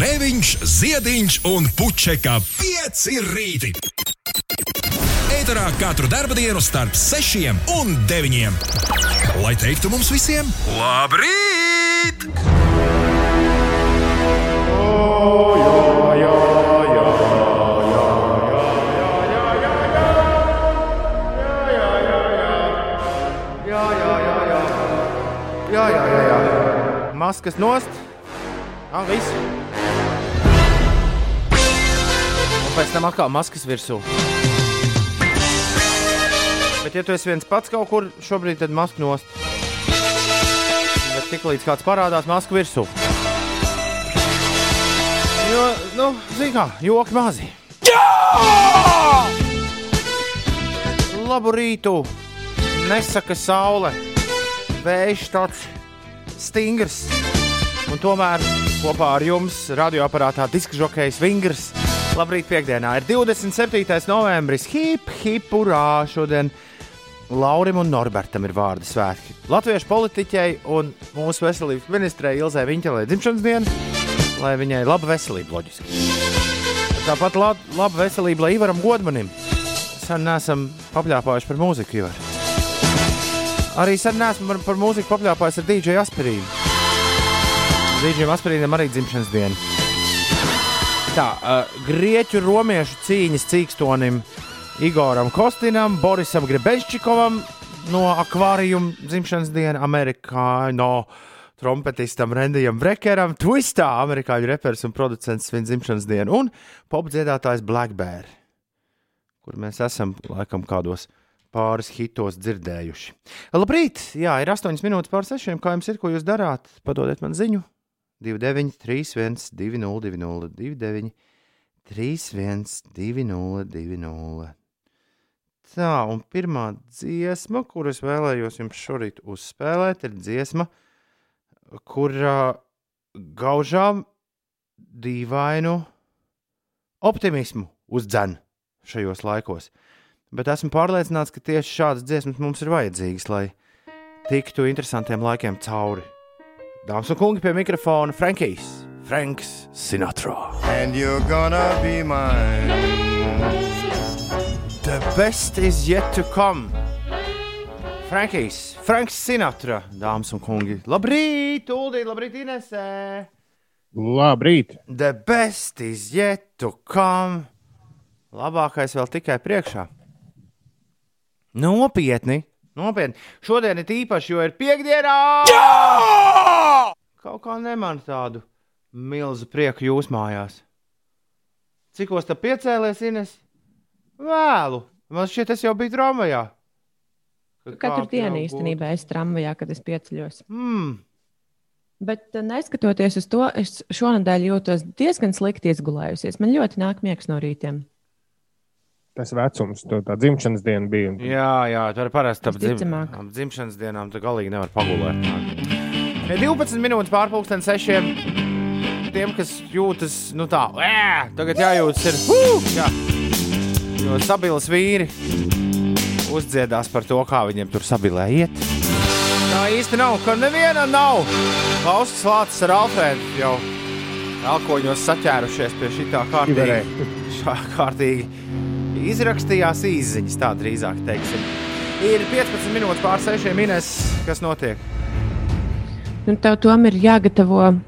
Grēviņš, Ziediņš un Puķeka 5 rīti. Eterā katru dienu starp 6 un 9. Lai teiktu mums visiem, labrīt! Oh, jā, jā, jā. Jā, jā, jā, jā. Jā, jā, jā, jā. Maskas nost. Ah, viss. Un pēc tam atkal maskas virsū. Bet, ja tu esi viens pats kaut kur, šobrīd tad masku nost. Bet tik līdz kāds parādās masku virsū. Jo, nu, zini kā, joki mazi. Jā! Labu rītu! Nesaka saule, vējš tāds stingrs. Un tomēr kopā ar jums radioaparātā diska žokejs Vingrs. Labrīt, piekdienā ir 27. novembris. Hip, hip, urā! Šodien Laurim un Norbertam ir vārdu svētki. Latviešu politiķei un mūsu veselības ministrei Ilzai Viņķelē dzimšanas diena, lai viņai laba veselība, loģiski. Tāpat la laba veselība lai Ivaram Godmanim. Sen neesam papļāpājuši par mūziku, Ivar. Arī sen neesmu par, par mūziku papļāpājis ar DJ Asperīnu. DJam Asperīnam arī dzimšanas diena. Tā, uh, grieķu romiešu cīņas cīkstonim Igoram Kostinam, Borisam Grebenščikovam no akvārijuma dzimšanas diena Amerikā. No trompetistam Rendijam Brekeram, Twistā, amerikāņu reperis un producents viņa dzimšanas dienu, un popdziedātājs Black Bear, kur mēs esam laikam kādos pāris hitos dzirdējuši. Labrīt! Jā, ir 8 minūtes pār 6. Kā jums ir, ko jūs darāt? Padodiet man ziņu! 29, 31, 20, 29, 31, 20, Tā, un pirmā dziesma, kuras vēlējos jums šorīt uzspēlēt, ir dziesma, kurā gaužām dīvainu optimismu uzdzen šajos laikos. Bet esmu pārliecināts, ka tieši šādas dziesmas mums ir vajadzīgas, lai tiktu interesantiem laikiem cauri. Dāmas un kungi pie mikrofona Frankijs, Franks Sinatra. And you're gonna be mine. The best is yet to come. Frankijs, Franks Sinatra, dāmas un kungi. Labrīt, Uldīt, labrīt, Inesē. Labrīt. The best is yet to come. Labākais vēl tikai priekšā. Nopietni, nopietni. Šodien ir īpaši, jo ir piekdienā. Jā! Kaut kā neman tādu milzu prieku jūs mājās. Cikos tā piecēlies, Ines? Vēlu. Man šķiet, tas jau bija tramvajā. Kad Katru dienu īstenībā es tramvajā, kad es pieceļos. Mm. Bet eh, neskatoties uz to, es šonadēļ jūtos diezgan slikti izgulējusies. Man ļoti nāk miegs no rītiem. Tas vecums, to tā dzimšanas diena bija. Jā, jā, tā ir parasti ap, dzim, dzimšanas dienām. Tu galīgi nevar pagulēt. Ir 12 minūtes pārpusdienas sešiem. Tiem, kas jūtas, nu tā, ē, tagad jājūtas, ir. Uh, jā. Jo stabils vīri uzdziedās par to, kā viņiem tur sabilē iet. Tā īsti nav, ka neviena nav. Klausas vācis ar Alfrēdu jau elkoņos saķērušies pie šī tā kārtīgi. Šā kārtīgi izrakstījās īsiņas, tā drīzāk teiksim. Ir 15 minūtes pār 6 minūtes, kas notiek. Nu, tev tomēr ir jāgatavo uh,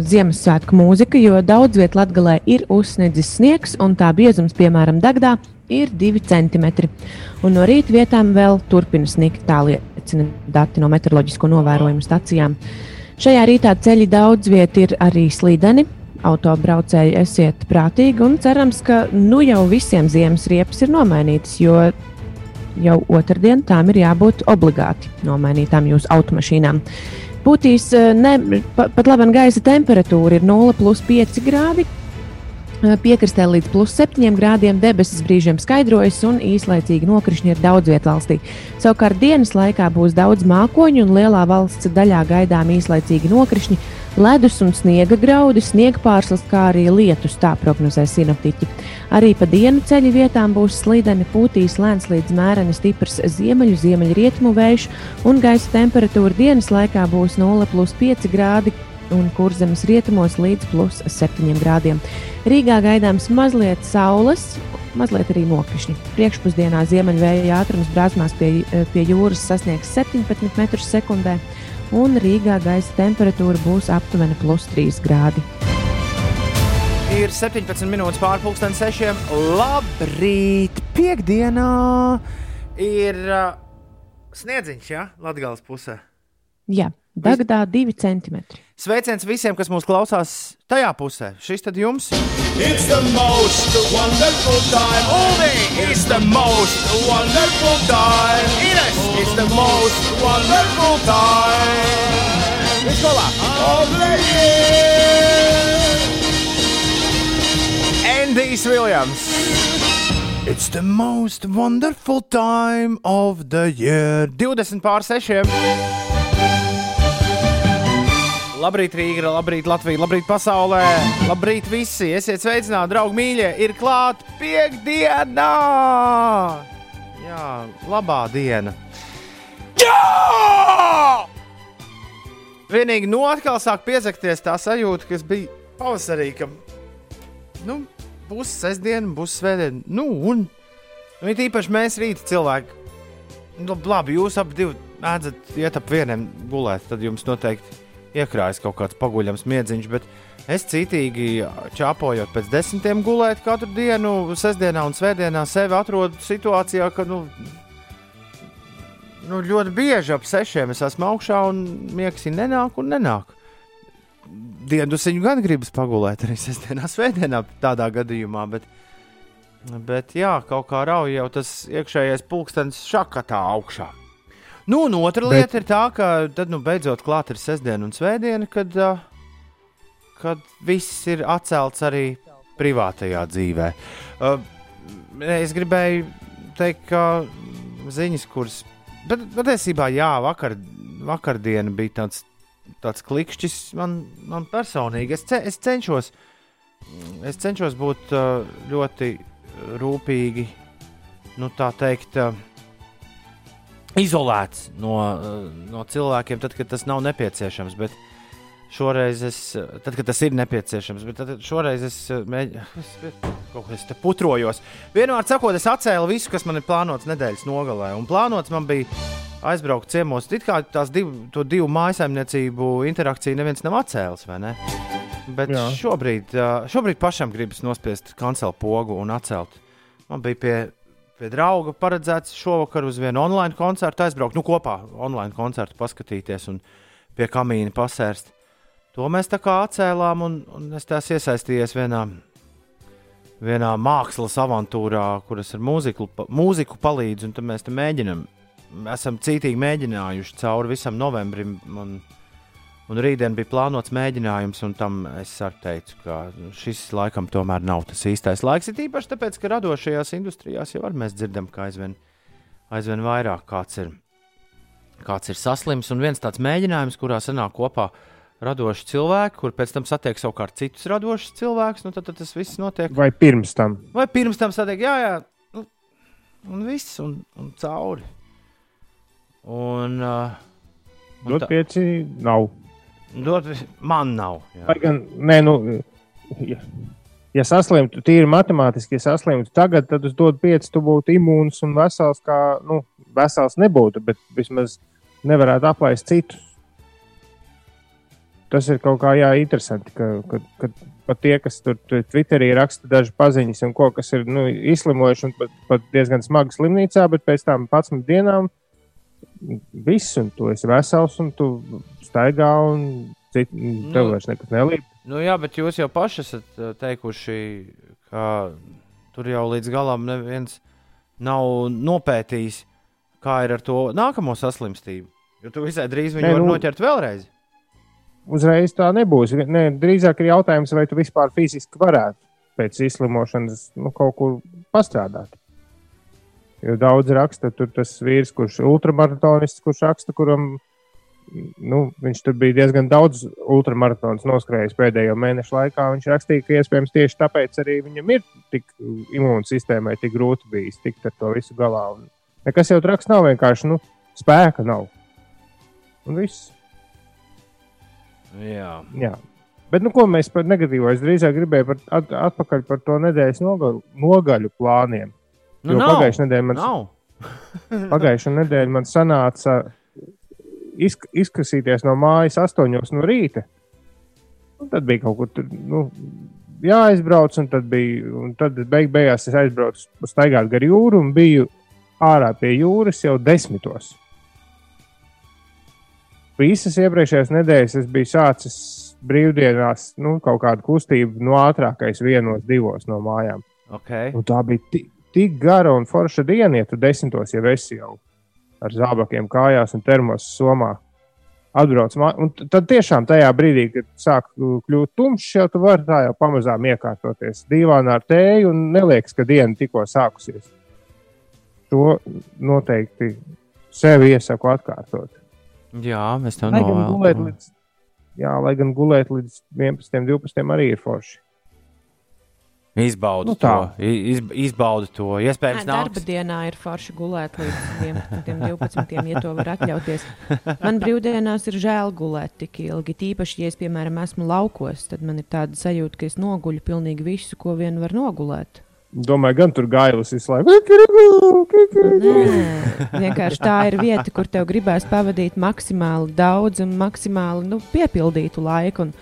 Ziemassvētku mūzika, jo daudz vietā Latvijā ir uzsniedzis sniegs, un tā biezums, piemēram, Dagdā, ir 2 cm. Un no rīta vietām vēl turpina sniegt, tā liecina dati no meteoroloģisko novērojumu stacijām. Šajā rītā ceļi daudz vietā ir arī slīdeni. Autobraucēji esiet prātīgi un cerams, ka nu jau visiem ziemas riepas ir nomainītas, jo jau otrdien tām ir jābūt obligāti nomainītām jūsu automašīnām. Būtīs eh, ne, pa, pat laba gaisa temperatūra ir 0,5 grādi. Piekrastē līdz plus 7 grādiem debesis brīžiem skaidrojas un īslaicīgi nokrišņi ir daudz vietā valstī. Savukārt dienas laikā būs daudz mākoņu un lielā valsts daļā gaidām īslaicīgi nokrišņi, ledus un sniega graudi, sniega pārslas, kā arī lietus, tā prognozē sinoptiķi. Arī pa dienu ceļu vietām būs slīdeni, pūtīs lēns līdz mēreni stiprs ziemeļu, ziemeļrietumu vējš, un gaisa temperatūra dienas laikā būs 0,5 grādi. Un kurzemes rietumos līdz plus 7 grādiem. Rīgā gaidāms mazliet saules, mazliet arī nokrišņi. Priekšpusdienā ziemeļvēja ātrums brāzmās pie, pie jūras sasniegs 17 m2, un Rīgā gaisa temperatūra būs aptuveni plus 3 grādi. Ir 17 minūtes pārpusdienas sešiem. Labrīt! Piektdienā ir uh, sniedziņš, ja? Latvijas pusē. Jā, Dagdā 2 cm. Sveiciens visiem, kas mūs klausās tajā pusē. Šis tad jums It's the most wonderful time. Uldi! It's the most wonderful time. Ines! It's the most wonderful time. Vispār! Of the year. Andijs Viljams! It's the most wonderful time of the year. 20 pār 6. Labrīt, Rīga, labrīt, Latvija, labrīt, pasaulē. Labrīt, visi! Esiet sveicināti, draugi, mīļie! Ir klāt piekdienā! Jā, labā diena! Jā! Vienīgi no atkal sāk piesakties tā sajūta, kas bija pavasarī, ka nu, būs sestdiena, būs svētdiena. Nu, un nu, it īpaši mēs rīta cilvēki. Nu, labi, jūs abi ēdzat, iet ap vienam gulēt, tad jums noteikti iekrājas kaut kāds paguļams miedziņš. Bet es citīgi čāpojot pēc desmitiem gulēt katru dienu, sestdienā un svētdienā sevi atrodu situācijā, ka nu, nu, ļoti bieži ap sešiem es esmu augšā un miegs ir nenāk un nenāk. Dienasdienu gan gribas pagulēt arī sestdienā, svētdienā tādā gadījumā, bet, bet jā, kaut kā rauj jau tas iekšējais pulkstenis šakatā augšā. Nu, un otra Bet- lieta ir tā, ka tad nu, beidzot klāt ir sestdiena un svētdiena, kad, uh, kad viss ir atcelts arī privātajā dzīvē. Uh, es gribēju teikt, ka ziņas, kuras. Patiesībā, jā, vakar, vakardiena bija tāds, tāds klikšķis man, man personīgi. Es, ce, es, cenšos, es cenšos būt uh, ļoti rūpīgi, nu tā teikt. Uh, izolēts no, uh, no cilvēkiem, tad, kad tas nav nepieciešams. Bet šoreiz, es, tad, kad tas ir nepieciešams, bet tad, šoreiz es uh, mēģināju, kaut kā es te putrojos. Vienmēr sakot, es atcēlu visu, kas man ir plānots nedēļas nogalē. Un plānots man bija aizbraukt ciemos. It kā tās divu, to divu mājsaimniecību interakciju neviens nav atcēlis, vai ne? Bet Jā. šobrīd, šobrīd pašam gribas nospiest kancelu pogu un atcelt. Man bija pie, pie drauga paredzēts šovakar uz vienu online koncertu aizbraukt, nu kopā online koncertu paskatīties un pie kamīna pasērst. To mēs tā kā atcēlām, un, un es tās iesaistījos vienā, vienā mākslas avantūrā, kuras ar mūziku, mūziku palīdz, un mēs te mēģinām. Esam cītīgi mēģinājuši cauri visam novembrim. Un, Un rītdien bija plānots mēģinājums, un tam es arī teicu, ka šis laikam tomēr nav tas īstais laiks. Ir īpaši tāpēc, ka radošajās industrijās jau mēs dzirdam, ka aizvien, aizvien vairāk kāds ir, kāds ir saslims. Un viens tāds mēģinājums, kurā sanāk kopā radoši cilvēki, kur pēc tam satiek savukārt citus radošus cilvēkus, nu tad, tad tas viss notiek. Vai pirms tam? Vai pirms tam satiek, jā, jā, nu, un viss, un, un cauri. Un, uh, un Dot pieci nav. Dot, man nav. Jā. Lai gan, nē, nu, ja, ja saslimtu, tīri matemātiski, ja saslimtu tagad, tad uz dod pieci, tu būtu imūns un vesels, kā, nu, vesels nebūtu, bet vismaz nevarētu aplaist citus. Tas ir kaut kā jā, interesanti, ka, ka, ka pat tie, kas tur Twitterī raksta dažas paziņas, un ko, kas ir nu, izslimojuši un pat, pat diezgan smagi slimnīcā, bet pēc tam 11 dienām viss, un tu esi vesels, un tu staigā, un cit, tev Nu. vairs nekas nelīp. Nu, jā, bet jūs jau paši esat uh, teikuši, ka tur jau līdz galam neviens nav nopētījis, kā ir ar to nākamo saslimstību. Jo tu visai drīz viņu Nē, nu- noķert vēlreiz. Uzreiz tā nebūs. Nē, drīzāk ir jautājums, vai tu vispār fiziski varētu pēc izslimošanas nu, kaut kur pastrādāt. Jo daudz raksta, tur tas vīrs, kurš ir ultramaratonists, kurš raksta, kuram nu, viņš tur bija diezgan daudz ultramaratonus noskrējis pēdējo mēnešu laikā. Viņš rakstīja, ka iespējams tieši tāpēc arī viņam ir tik imūnsistēmai tik grūti bijis tikt ar to visu galā. Un nekas jau traks nav vienkārši nu, spēka nav. Un viss. Jā. Jā. Bet, nu, ko mēs par negatīvo? Es drīzāk gribēju par, at, atpakaļ par to nedēļas nogaļu, nogaļu plāniem. Nu, Jo nav. pagājušajā nedēļā man, pagājušā nedēļa man sanāca izk izkasīties no mājas astoņos no rīta. Un tad bija kaut kur tur, nu, jāaizbrauc, un tad bija, un tad beig beigās es aizbraucu staigāt gar jūru un biju ārā pie jūras jau desmitos. Visas iepriekšējās nedēļas es biju sācis brīvdienās, nu, kaut kādu kustību no ātrākais vienos, divos no mājām. Okay. Un tā bija tik, gara un forša diena, ja tu desmitos jau esi jau ar zābakiem kājās un termos somā. Atbrauc, un tad tiešām tajā brīdī, kad sāk kļūt tumšs, jau tu vari tā jau pamazām iekārtoties divānā ar tēju un neliekas, ka diena tikko sākusies. To noteikti sev iesaku atkārtot. Jā, mēs tev Lai gan gulēt novēlam. līdz, jā, lai gan gulēt līdz 11, 12 arī ir forši. Izbaudi Nu, to. tā. i- Iz, izbaudi to. Iespējams, Nē, darba dienā ir forši gulēt līdz 11, 12, ja to var atļauties. Man brīvdienās ir žēl gulēt tik ilgi. Tīpaši, ja es, piemēram, esmu laukos, tad man ir tāda sajūta, ka es noguļu pilnīgi visu, ko vien var nogulēt. Domāju, gan tur gailis visu laiku. Nē, vienkārši tā ir vieta, kur tev gribēs pavadīt maksimāli daudz un maksimāli nu, piepildītu laiku. Un,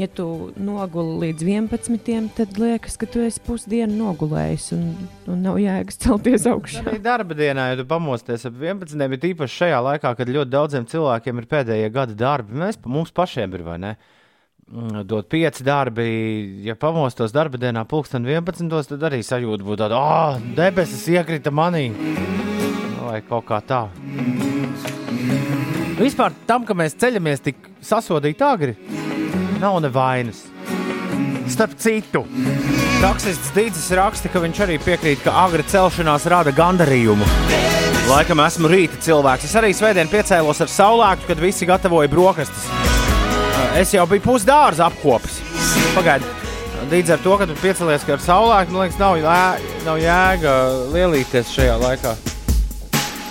ja tu noguli līdz 11, tad liekas, ka tu esi pusdienu nogulējis un, un nav jēgas celties augšā. Arī darba dienā, ja tu pamosties ap 11, bet īpaši šajā laikā, kad ļoti daudziem cilvēkiem ir pēdējie gada darbi, mēs, mums pašiem ir vai ne? Mm, Dot pieci darbi, ja pamostos darba dienā, pulksten 11, tad arī sajūta būtu tāda, ah, oh, debesis iekrita manī. Vai kaut kā tā. Vispār tam, ka mēs ceļamies tik sasodīti agri, nav nevainas. Starp citu, taksists Dīdzis raksta, ka viņš arī piekrīt, ka agra celšanās rada gandarījumu. Laikam esmu rīta cilvēks. Es arī svētdien piecēlos ar saulēktu, kad visi gatavoja brokastis. Es jau biju pusdārza apkopis. Pagaidi, līdz ar to, ka tu piecēlies ar saulēktu, man liekas, nav, jē, nav jēga lielīties šajā laikā.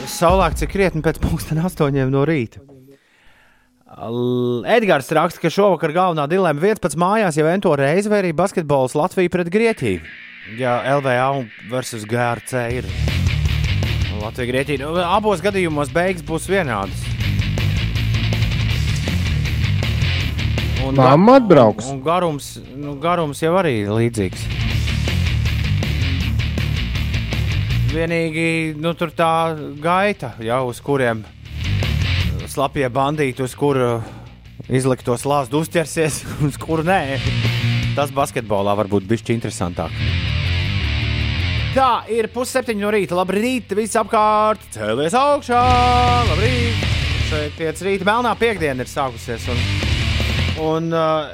Saulēkts ir krietni pēc pusdienas astoņiem no rīta. Edgars raksta, ka šovakar galvenā dilemma viens pats mājās jau ento reizi, vai arī basketbols Latvija pret Grieķiju. Jā, LVA versus GRC ir. Latvija, Grieķija. Nu, abos gadījumos beigas būs vienādas. Un Mamma atbrauks. Un garums, nu, garums jau arī ir līdzīgs. Vienīgi nu, tur tā gaita, jau uz kuriem slapjie bandīti, uz kuru izliktos lāstu uzķersies, uz kuru nē. Tas basketbolā var būt bijis interesantāk. Tā ir pusseptiņi no rīta. Labrīt, viss apkārt, cēlies augšā. Labrīt! Šeit pieci rīta melnā piekdiena ir sākusies. Un, un uh,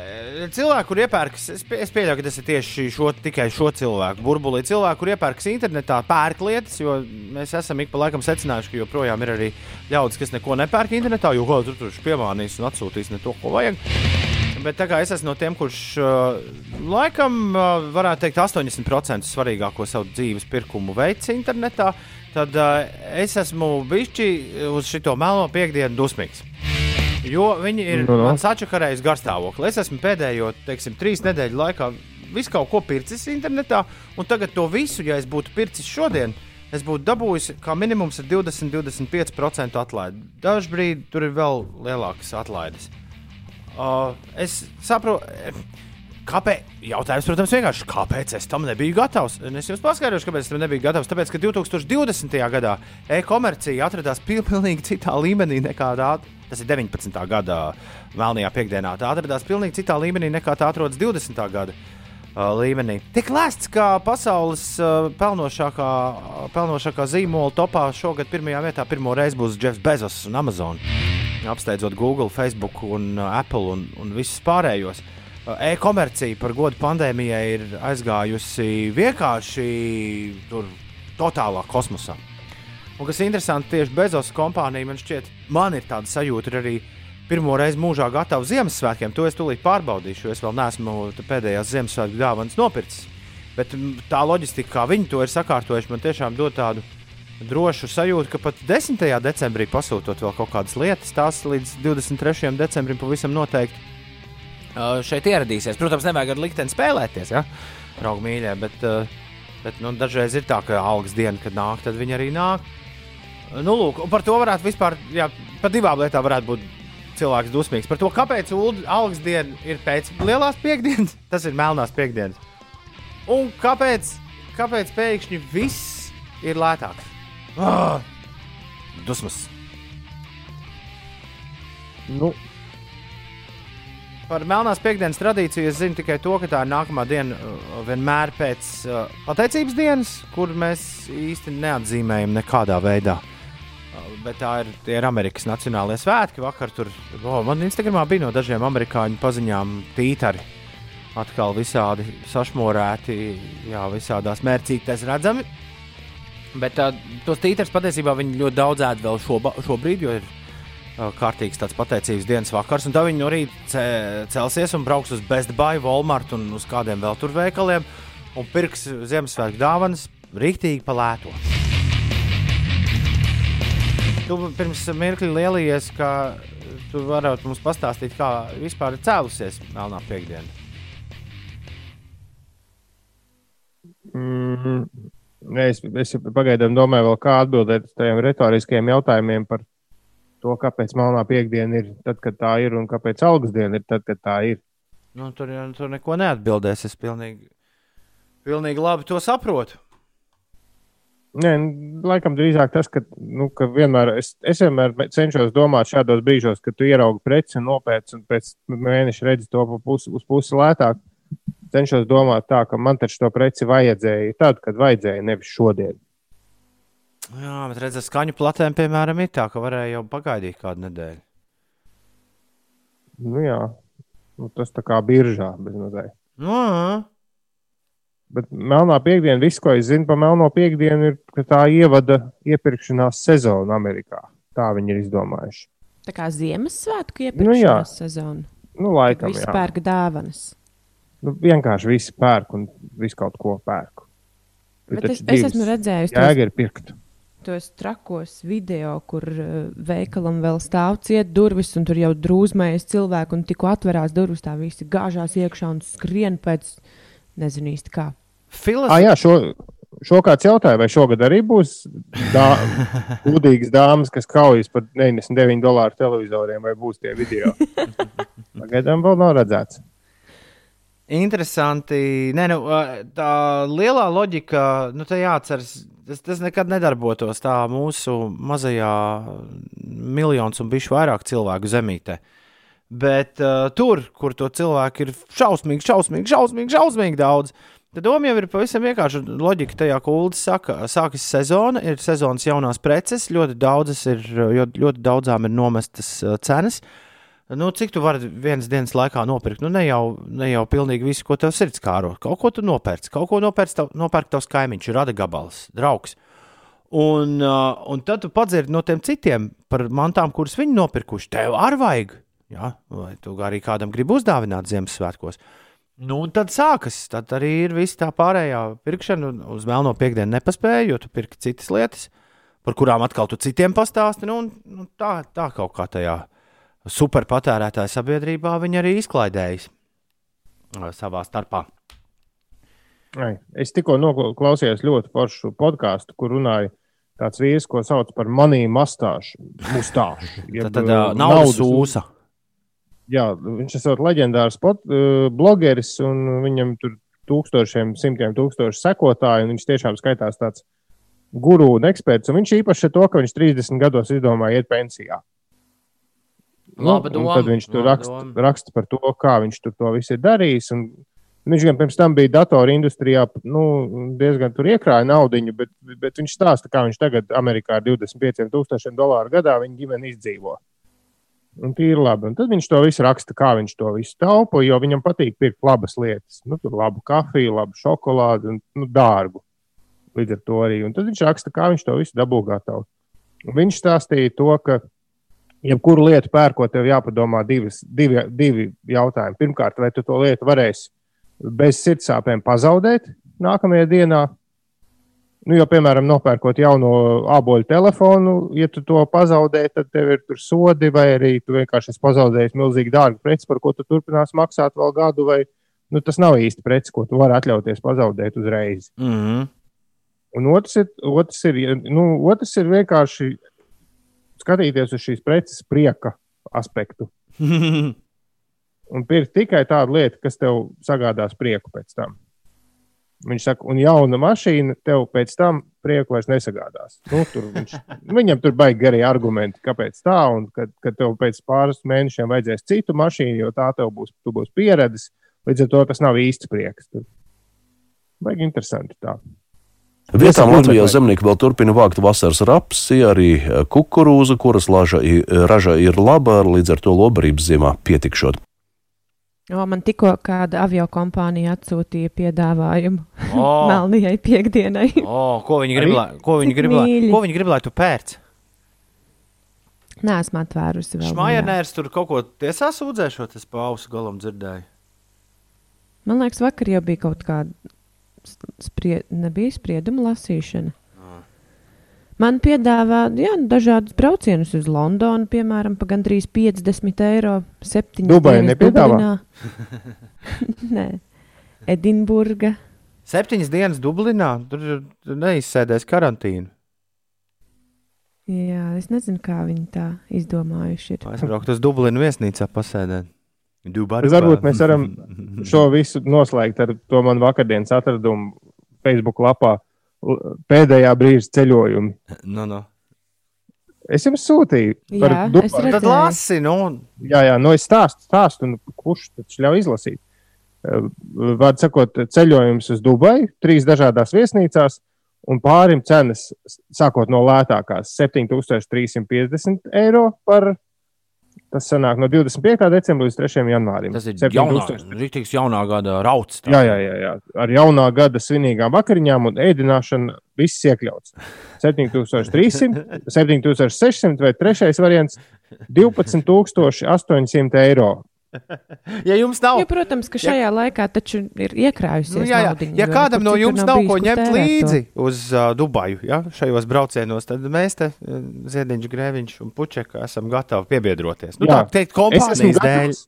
cilvēki, kur iepērkas, es, pie- es pieļauju, ka tas ir tieši šo, tikai šo cilvēku burbulī. Cilvēki, kur iepērkas internetā, pērk lietas, jo mēs esam ik pa laikam secinājuši, ka joprojām ir arī ļaudis, kas neko nepērk internetā, jo kāds tur tur piemānīs un atsūtīs ne to, ko vajag. Bet tā kā es esmu no tiem, kurš uh, laikam uh, varētu teikt 80% svarīgāko savu dzīves pirkumu veids internetā, tad uh, es esmu bijusi uz šo melno piekdienu dusmīgs. Jo viņi ir Nu, nu. man sačakarējuši garstāvokli. Es esmu pēdējo, teiksim, trīs nedēļu laikā visu kaut ko pircis internetā, un tagad to visu, ja es būtu pircis šodien, es būtu dabūjis kā minimums ar 20-25% atlaidi. Dažbrīd tur ir vēl lielākas atlaides. Uh, es saprotu, kāpēc. Jautājums, protams, vienkārši, kāpēc es tam nebiju gatavs? Es jums paskaidrošu, kāpēc es tam nebiju gatavs. Tāpēc, ka 2020. gadā e-komercija atradās pil- pilnīgi citā līmenī nekā tā. Tas ir 19. gada melnajā piekdienā. Tā atradās pilnīgi citā līmenī nekā tā atrodas 20. gada līmenī. Tik lēsts, ka pasaules pelnošākā, pelnošākā zīmola topā šogad pirmajā vietā pirmo reizi būs Jeffs Bezos un Amazon apsteidzot Google, Facebook, un Apple un, un visus pārējos. E-komercija par godu pandēmijai ir aizgājusi vienkārši tur, totālā kosmosā. Un kas interesanti, tieši Bezos kompānija man šķiet, man ir tāda sajūta, arī pirmo reizi mūžā gatava Ziemassvētkiem. To es tūlīt pārbaudīšu, es vēl neesmu pēdējās Ziemassvētku dāvanas nopircis. Bet tā loģistika, kā viņi to ir sakārtojuši, man tiešām dod tādu drošu sajūtu, ka pat 10. decembrī pasūtot vēl kaut kādas lietas, tās līdz 23. decembrim pavisam noteikti uh, šeit ieradīsies. Protams, nevajag ar likteni spēlēties, ja? draugi mīļie, bet, uh, bet nu, dažreiz ir tā, ka algas diena, kad nāk, tad viņi arī nāk. Nu, lūk, par to varētu vispār, jā, par divām lietām varētu būt cilvēks dusmīgs. Par to, kāpēc algas diena ir pēc lielās piekdienas, tas ir melnās piekdienas. Un kāpēc, kāpēc pēkšņi viss ir lētāks? Ah, dusmas. Nu, Par melnās piekdienas tradīciju es zinu tikai to, ka tā ir nākamā diena uh, vienmēr pēc uh, pateicības dienas, kur mēs īsti neatzīmējam nekādā veidā. Uh, bet tā ir, ir Amerikas Nacionālajie svētki. Vakar tur oh, man Instagramā bija no dažiem amerikāņu paziņām tītari. Atkal visādi sašmorēti, jā, visādās mērcītēs redzami. Bet uh, tos tītars patiesībā viņi ļoti daudz ēd vēl šo, šobrīd, jo ir uh, kārtīgs tāds pateicības dienas vakars. Un tad viņi no rīta ce, celsies un brauks uz Best Buy, Walmart un uz kādiem vēl tur veikaliem un pirks Ziemassvētku dāvanas rīktīgi palēto. Tu pirms mirkli lielījies, ka tu varētu mums pastāstīt, kā vispār cēlusies Melnā piekdiena. mm, es, es pagaidām domāju, vēl kā atbildēt uz tiem retoriskiem jautājumiem par to, kāpēc melnā piekdiena ir tad, kad tā ir, un kāpēc algas diena ir tad, kad tā ir. Nu, tur, tur neko neatbildēs. Es pilnīgi, pilnīgi labi to saprotu. Nē, laikam drīzāk tas, ka, nu, ka vienmēr es, es vienmēr cenšos domāt šādos brīžos, kad tu ieraugi preci un nopērci, un pēc mēneša redzi to pusi, uz pusi lētāk. Cenšos domāt tā, ka man taču to preci vajadzēja tad, kad vajadzēja, nevis šodien. Jā, bet redziet, skaņu platēm, piemēram, ir tā, ka varēja jau pagaidīt kādu nedēļu. Nu, jā, nu, tas tā kā biržā bez mazliet. Nu. Bet melnā piekdiena, viss, ko es zinu par melno piekdienu, ir, ka tā ievada iepirkšanās sezonu Amerikā. Tā viņi ir izdomājuši. Tā kā Ziemassvētku Nu, iepirkšanās sezona. Nu, laikam, Visi jā. pērk dāvanas. Nu, vienkārši visi pērk un visu kaut ko pērk. Bet es, es esmu redzējis tos, Jēga ir pirkt. tos trakos video, kur uh, veikalam vēl stāv ciet durvis, un tur jau drūzmējas cilvēki, un tikko atverās durvis, tā visi gāžās iekšā un skrien pēc, nezinu īsti kā. Filas... Ah, jā, šo, šo kāds jautāja, vai šogad arī būs dā, gudīgas dāmas, kas kaujas par 99 dolāru televizoriem, vai būs tie video. Pagaidām vēl nav redzēts. Interesanti. Nē, nu, tā lielā loģika, nu, tā jāatceras, tas, tas nekad nedarbotos tā mūsu mazajā miljonus un bišķi vairāk cilvēku zemītē. Bet uh, tur, kur to cilvēku ir šausmīgi, šausmīgi, šausmīgi, šausmīgi daudz, tad doma jau ir pavisam vienkārša. Loģika tajā, ko Ulas saka, sākas sezona, ir sezonas jaunās preces, ļoti, ir, ļoti, ļoti daudzām ir nomestas uh, cenas. Nu, cik tu vari vienas dienas laikā nopirkt? Nu, ne jau, ne jau pilnīgi visu, ko tev sirds kāro. Kaut ko tu nopērci, kaut ko nopērci, tav, nopērk tavs kaimiņš, rada gabals, draugs. Un, uh, un tad tu padzirdi no tiem citiem par mantām, kuras viņi nopirkuši. Tev arī vajag. Ja? Vai tu arī kādam gribi uzdāvināt Ziemassvētkos? Nu, un tad sākas. Tad arī ir viss tā pārējā pirkšana. Uz melno piekdienu nepaspēja, jo tu pirki citas lietas, par kurām atkal tu citiem pastāsti. Nu, un, nu, tā, tā kaut kā tajā superpatērētāja sabiedrībā viņi arī izklaidējas uh, savā starpā. Ai, Es tikko noklausījos ļoti foršu podkāstu, kur runāja tāds vīrs, ko sauc par manī mastāšu. Mustāšu, jeb, Tad, tad uh, uh, naudas sūsa. Jā, viņš ir leģendārs pot, uh, blogeris, un viņam tur tūkstošiem, simtiem tūkstošu sekotāju, un viņš tiešām skaitās tāds guru un eksperts. Un viņš īpaši to, ka viņš 30 gados izdomāja iet pensijā. Laba un doma, Tad viņš tur laba raksta, raksta par to, kā viņš to visu ir darījis. Un viņš gan pirms tam bija datoru industrijā, nu, diezgan tur iekrāja naudu, bet, bet viņš stāsta, kā viņš tagad Amerikā ar 25,000 dolāru gadā viņa ģimene izdzīvo. Un ir labi. Un tad viņš to visu raksta, kā viņš to visu taupo, jo viņam patīk pirkt labas lietas. Nu, tur labu kafiju, labu šokolādi un nu, dārgu. Līdz ar to arī. Un tad viņš raksta, kā viņš to visu dabū gatavu. Un viņš stāstīja to, ka jebkuru lietu pērkot, tev jāpadomā divas, divi, divi jautājumi. Pirmkārt, vai tu to lietu varēsi bez sirdsāpēm pazaudēt nākamajā dienā? Nu, jo, piemēram, nopērkot jaunu āboļu telefonu, ja tu to pazaudē, tad tev ir tur sodi, vai arī tu vienkārši esi pazaudējis milzīgi dārgu preci, par ko tu turpinās maksāt vēl gadu. Vai, nu, tas nav īsti preci, ko tu vari atļauties pazaudēt uzreiz. Mm -hmm. Un otrs ir, otrs ir, nu, otrs ir vienkārši skatīties uz šīs preces prieka aspektu. Un pirkt tikai tādu lietu, kas tev sagādās prieku pēc tam. Viņš saka, un jauna mašīna tev pēc tam prieku vairs nesagādās. Nu, tur viņš, viņam tur baigi arī argumenti, kāpēc tā, un kad, kad tev pēc pāris mēnešiem vajadzēs citu mašīnu, jo tā tev būs, tu būs pieredzes. Līdz ar to tas nav īsts prieks. Tur. Baigi interesanti tā. Vietām Latvijā zemnieki vēl turpina vākt vasaras rapsi, arī kukurūzu, kuras laža, raža ir laba, līdz ar to lobarības ziemā pietikšot. O, man tikko kāda avio kompānija atsūtīja piedāvājumu O. Melnijai piekdienai. Oh, ko viņi grib, lai, ko viņi grib, lai, ko viņi grib, lai tu pērc? Nē, esmu atvērusi vēl. Šmajanērs tur kaut ko tiesā sūdzēšot, es pa ausu galam dzirdēju. Man liekas, vakar jau bija kaut kāda sprie... nebija sprieduma lasīšana. Man piedāvā jā, dažādus braucienus uz Londonu, piemēram, par gandrīz 50 eiro. Dubai nepiedāvā? Nē, Edinburga. Septiņas dienas Dublinā, tur tur neizsēdēs karantīnu. Jā, es nezinu, kā viņi tā izdomājuši. Ir. Aizbraukt uz Dublinu viesnīcā pasēdēt. Dubai. Varbūt mēs varam šo visu noslēgt ar to man vakardienas atradumu Facebook lapā. Pēdējā brīža ceļojumi. Nu, nu. Es jums sūtīju par Jā, es. Tad lasi, nu, Jā, jā, no es stāstu, stāstu, un kurš taču ļauj izlasīt. Eh, Vārds sakot, ceļojums uz Dubaju, trīs dažādās viesnīcās, un pārim cenas, sākot no lētākās, 7350 eiro par. Tas sanāk no 25. decembra līdz 3. janvārim. tas ir 7000. rīktīgs jaunā gada rauts. tā. Jā, jā, jā, jā. Ar jaunā gada svinīgām vakariņām un ēdināšanu viss iekļauts. 7300, 7600 vai trešais variants - 12800 eiro. Ja jums nav, Jo, protams, ka šajā laikā taču ir iekrājusies. nu, jā, jā. naudiņa, ja kādam no jums nav bijis, ko ņemt tērēt to. līdzi uz uh, Dubaju, ja, šajos braucienos, tad mēs te, uh, Ziediņš, Grēviņš un Puķeka, esam gatavi piebiedroties. Nu, Jā. tā teikt, Es esmu, kompānijas dēļ. gatavs,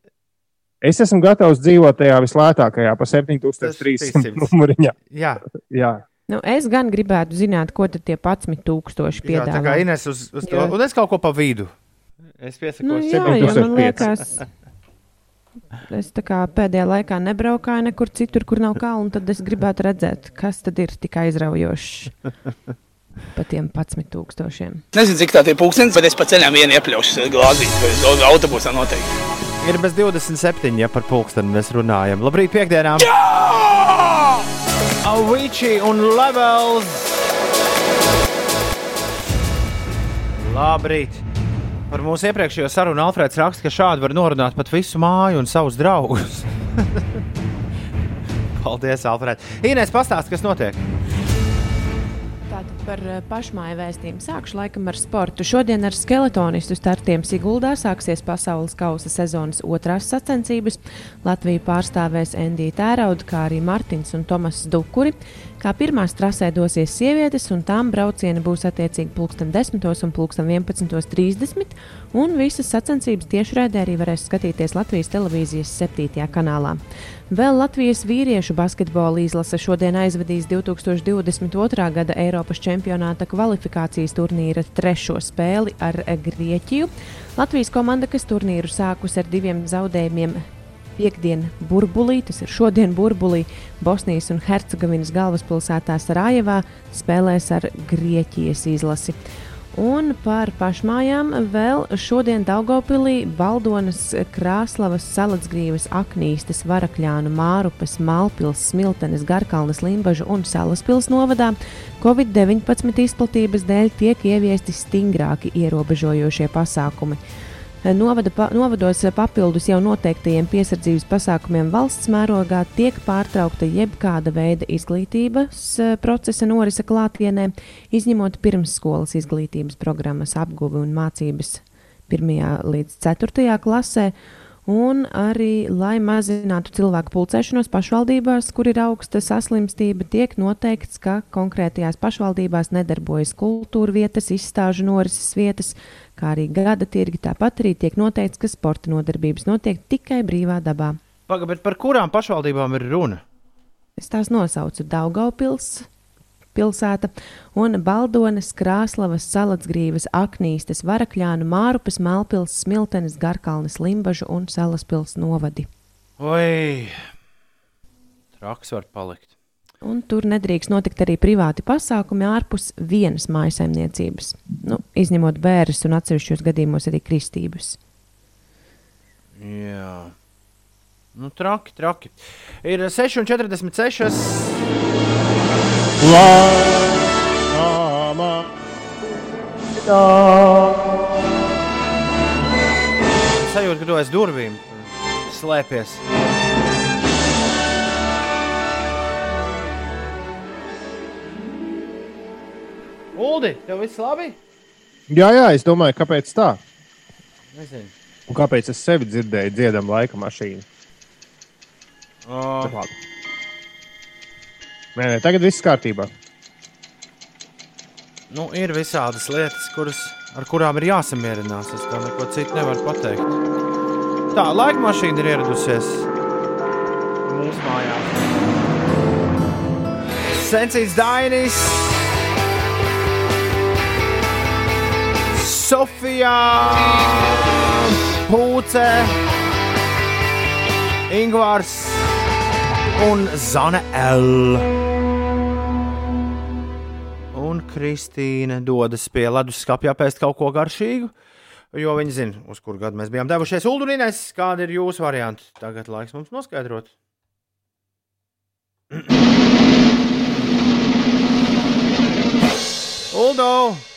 es esmu gatavs dzīvot tajā vislētākajā, pa 7300 300. numuriņā. Jā, Jā, Nu, es gan gribētu zināt, ko tad tie 11,000 jā, tā kā piedāvā. Ines uz, uz to, un es kaut ko pa vidu. Es piesakos, Nu, nu, jā, jo man 7500. liekas, es tā kā pēdējā laikā nebraukāju nekur citur, kur nav kalnu, tad es gribētu redzēt, kas tad ir tik aizraujošs pa tiem 11,000. Nezinu, cik tā ir pūkstens, bet es pa ceļam vienu iepļaušu glāzīt, vai uz autobusā noteikti. Ir bez 27, ja par pulksteni mēs runājam. Labrīt, piekdienām! Avicii un Levels! Labrīt! Par mūsu iepriekšējo sarunu Alfrēds raksta, ka šādi var norunāt pat visu māju un savus draugus. Paldies, Alfrēd! Inês, pastāsti, kas notiek? Tātad par eh, pašmāju vēstījumu sākšu laikam ar sportu. Šodien ar skeletonistu startiem Siguldā sāksies pasaules kausa sezonas otrās sacensības. Latviju pārstāvēs Endija Tērauda, kā arī Martins un Tomas Dukuri. Kā pirmās trasē dosies sievietes, un tām braucieni būs attiecīgi pulksten 10 un pulksten 11.30. Un visas sacensības tiešraidē arī varēs skatīties Latvijas televīzijas 7. kanālā. Vēl Latvijas vīriešu basketbola izlase šodien aizvadīs 2022. gada Eiropas čempionāta kvalifikācijas turnīra trešo spēli ar Grieķiju. Latvijas komanda, kas turnīru sākus ar diviem zaudējumiem, piekdien burbulī, tas ir šodien burbulī, Bosnijas un Hercegovinas galvaspilsētā Sarajevā spēlēs ar Grieķijas izlasi. Un par pašmājām vēl šodien Daugopilī, Baldonas, Krāslavas, Salacgrīvas, Aknīstes, Varakļānu, Mārupas, Malpils, Smiltenes, Garkalnes, Limbažu un Salaspils novadā Covid-19 izplatības dēļ tiek ieviesti stingrāki ierobežojošie pasākumi. Novada, pa, novados papildus jau noteiktajiem piesardzības pasākumiem valsts mērogā tiek pārtraukta jebkāda veida izglītības eh, procesa norise klātienē, izņemot pirmsskolas izglītības programmas apguvi un mācības 1. līdz 4. klasē. un arī, lai mazinātu cilvēku pulcēšanos pašvaldībās, kur ir augsta saslimstība, tiek noteikts, ka konkrētajās pašvaldībās nedarbojas kultūra vietas, izstāžu norises vietas, kā arī gada tirgi. Tāpat arī tiek noteikts, ka sporta nodarbības notiek tikai brīvā dabā. Pagaid, par kurām pašvaldībām ir runa? Es tās nosaucu Daugaupils, pilsēta un Baldonas, Krāslavas, Salacgrīvas, Aknīstes, Varakļānu, Mārupes, Melpils, Smiltenes, Garkalnes, Limbažu un Salaspils novadi. Oi, traks var palikt. Un tur nedrīkst notikt arī privāti pasākumi ārpus vienas mājsaimniecības, nu, izņemot bērnus un atsevišķos gadījumos arī kristības. Jā. Nu, traki, traki. Ir 6,46. Lāmā. Sajūta, ka tu aiz durvīm slēpies. Uldi, tev viss labi? Jā, jā, es domāju, kāpēc tā? Nezinu. Un kāpēc es sevi dzirdēju dziedam laika mašīnu? Oh, Labi. Nē, nē, tagad viss kārtībā. nu, ir visādas lietas, kuras, ar kurām ir jāsamierinās. Es tā neko citu nevaru pateikt. Tā, laika mašīna ir ieradusies mūsu mājās. Sensīts Dainis, Sofija, Pūce, Ingvārs un Zana L. Un Kristīna dodas pie leduskapja pēst kaut ko garšīgu, jo viņi zina, uz kuru gadu mēs bijām devušies. Uldurīnēs, kāda ir jūsu varianta? Tagad laiks mums noskaidrot. Uldo!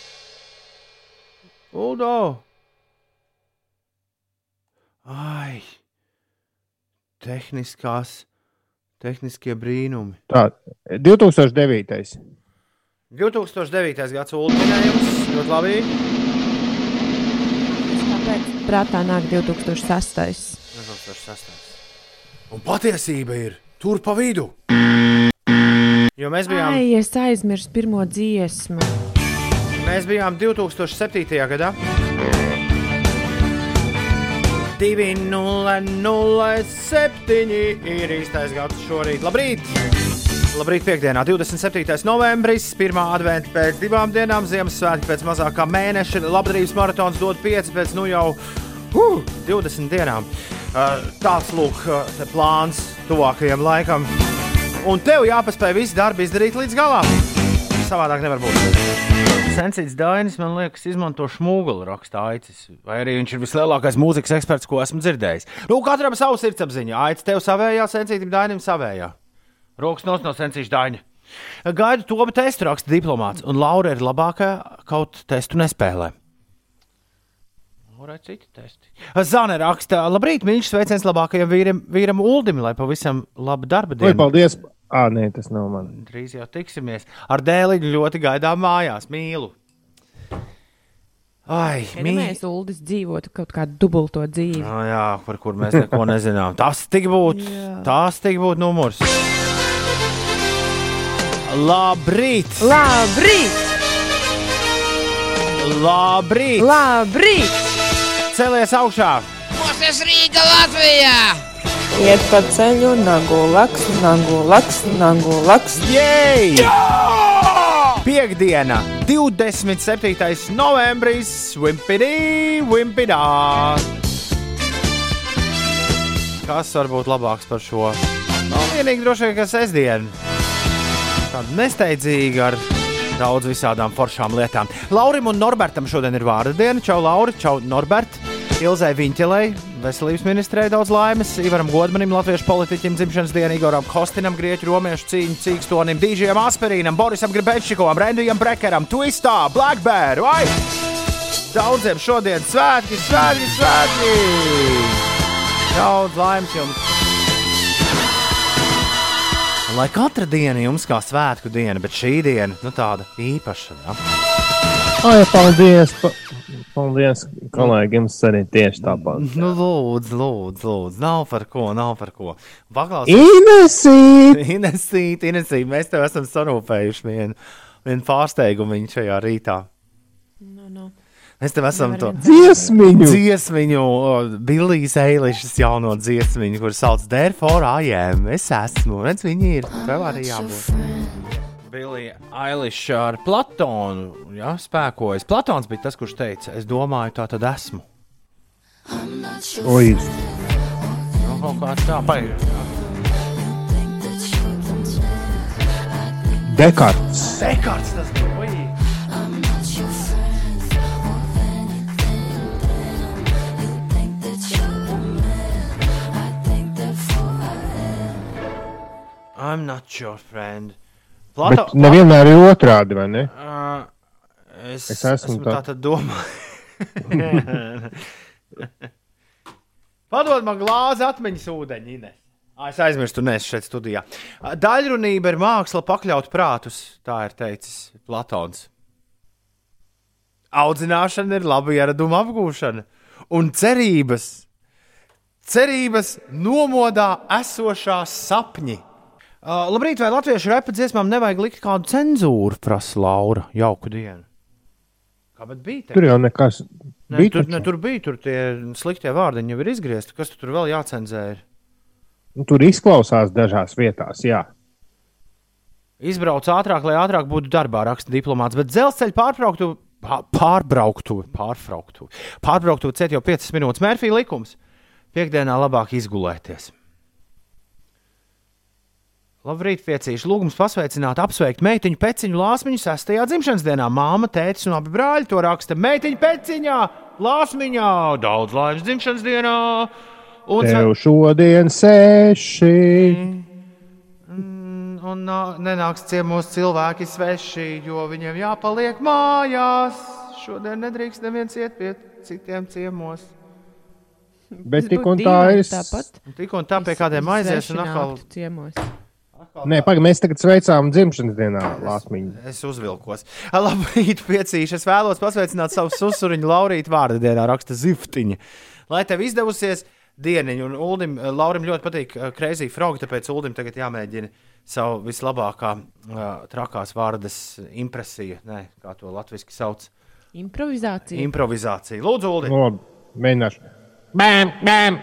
Uldo! Ai! Tehniskās, tehniskie brīnumi. Tā, 2009. 2009. gads ultiminējums, ļoti labi. Kāpēc prātā nāk 2006? 2006. Un patiesība ir tur pa vidu. Jo mēs bijām, Ai, es aizmirsu pirmo dziesmu. Mēs bijām 2007. gadā. 2007 ir īstais gads šorīt. Labrīt! Labrīt, piekdienā, 27. novembris, pirmā adventa pēc divām dienām, Ziemassvētki pēc mazākā mēneša, labdarības maratons dod 5 pēc nu jau uh, 20 dienām. Uh, tāds lūk, uh, plāns tuvākajam laikam. Un tev jāpaspēj visi darbi izdarīt līdz galam. Savādāk nevar būt. Sensīts Dainis, man liekas, izmanto šmūguli raksta aicis. Vai arī viņš ir vislielākais mūzikas eksperts, ko esmu dzirdējis. Nu, katram savu sirdsapziņu. Aicis tev savējā, sensītam Dainim savējā. Rokas nos no sensīša Daina. Gaidu to testu raksta diplomāts, un Laura ir labākā kaut testu nespēlē. Ir citi testi. Zana raksta, labrīt, mīļš, sveiciens labākajam vīram, vīram Uldim, lai pavisam labu darba Oi, dienu. paldies! Ā, nē, tas nav man. Drīz jau tiksimies. Ar dēliņu ļoti gaidām mājās. Mīlu. Ai, Ja mīlu. mēs Uldis dzīvotu kaut kādu dubulto dzīvi. Oh, jā, par kur mēs neko nezinām. Tas tik būtu. Tas tik būtu numurs. Labrīt! Labrīt! Labrīt! Labrīt! Celies augšā! Moses Rīga Latvijā! Iet pa ceļu, nagu laks, nagu laks, nagu laks. Jej! Piektdiena, 27. novembris, Wimpidi, Wimpidā! Kas var būt labāks par šo? Nu, vienīgi droši vien, ka sestdiena. Tāda nesteidzīga ar daudz visādām foršām lietām. Laurim un Norbertam šodien ir vārda diena. Čau, Lauri, čau, Norbert! Ilzai Viņķelei, veselības ministrei daudz laimes, Ivaram Godmanim, latviešu politiķim dzimšanas dienā, Igoram Kostinam, grieķu romiešu cīņu cīkstonim, Dīžiem Asperīnam, Borisam Gribečikovam, Rendijam Brekeram, Twistā, Black Bear, vai! Daudziem šodien svētki, svētki, svētki! Daudz laimes jums! Lai katra diena jums kā svētku diena, bet šī diena, nu tāda īpaša. Ja? Ai, paldies! Pa... Paldies, kolēģi, jums arī tieši tāpat. Nu, lūdzu, lūdzu, lūdzu. Nav par ko, nav par ko. Paklaus, Inesīt! Inesīt, Inesīt, mēs tev esam sarūpējuši vienu, vienu pārsteigumu viņa šajā rītā. Nu, nu. Mēs tev esam Nevar to Dziesmiņu! dziesmiņu, Billijas Eilišas jauno dziesmiņu, kur sauc Therefore I am. Es esmu, redz, viņi ir. Tev arī jābūt. Billija Eiliša ar Platonu, jā, spēkojas. Platons bija tas, kurš teica, es domāju, tā tad esmu. Oi, Nu, kaut kā tā, paiet. Dekarts! Dekārts tas bija. I'm not your friend. Bet Plato, nevienmēr ir otrādi, vai ne? Uh, es, Es esmu esmu tā- tā domāju. Padod man glāzi atmiņas ūdeņi, Ines. Es aizmirstu, nē, es šeit studijā. Daļrunība ir māksla pakļaut prātus, tā ir teicis Platons. Audzināšana ir laba ieraduma apgūšana, un cerības, cerības nomodā esošās sapņi. Uh, labrīt, vai latviešu repa dziesmām nevajag likt kādu cenzūru, prasa Laura. Jauku dienu. Kāpēc bija? te? Tur jau nekas. Ne, bija tur, taču. ne, tur bija, tur tie sliktie vārdiņi jau ir izgriezti. Kas tu tur vēl jācenzē? ir? Nu, Tur izklausās dažās vietās, jā. Izbrauc ātrāk, lai ātrāk būtu darbā, raksta diplomāts, bet dzelzceļa pārbrauktu, pā- pārbrauktu, pārbrauktu, pārbrauktu ciet jau 5 minūtes. Mērfī likums. Piektdienā labāk izgulēties. Labrīt, piecīši. Lūgums pasveicināt, apsveikt meitiņu peciņu lāsmiņu sestajā dzimšanas dienā. Māma, tētis un abi brāļi to raksta. Meitiņa peciņā, lāsmiņā, daudz laimes dzimšanas dienā. Un, Tev šodien seši. un nā- nenāks ciemos cilvēki sveši, jo viņiem jāpaliek mājās. Šodien nedrīkst neviens iet pie citiem ciemos. Bet tik būtu un tā ir. Tāpat. Tik un tā pie kādiem aizies, un atkal ciemos. Nē, pagaidi, mēs tagad sveicām dzimšanas dienā Lāsmiņu. es uzvilkos. Labrīt, piecīši. Es vēlos pasveicināt savu susuriņu Laurītu vārdu dienā, raksta Ziftiņa. Lai tev izdevusies dieniņa, un Uldim, eh, Laurim ļoti patīk uh, Crazy Frog, tāpēc Uldim tagad jāmēģina savu vislabākā uh, trakās vārdas impresija, ne, kā to latviski sauc, Improvizācija. improvizācija. Lūdzu, Uldim! No, mēģināšu. Bam, bam!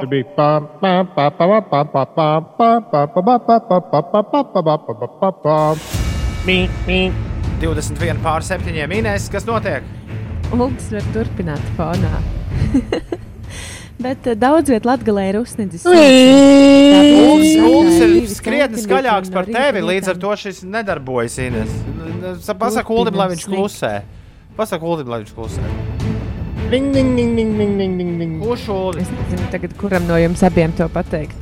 Tur bija pam, pam, pam, pam, pam, pam, pam, pam, pam, pam, pam, pam, pam, pam, pam, pam, pam, pam, pam, pam. Mī, mī. 21 pār 7 minēs, kas notiek? Uldis var turpināt fonā. Bet eh, daudz vietā Latvijā ir uzsniedzis. Uldis ir Divi krietni centimetri skaļāks par tevi, līdz ar to šis nedarbojas. Ines. Pasaka Uldim, lai viņš klusē. Pasaka Uldim, lai viņš klusē. Ding, ding, ding, ding, ding, ding, ding, ding. Kurš Uldis? Es nezinu, tagad, kuram no jums abiem to pateikt.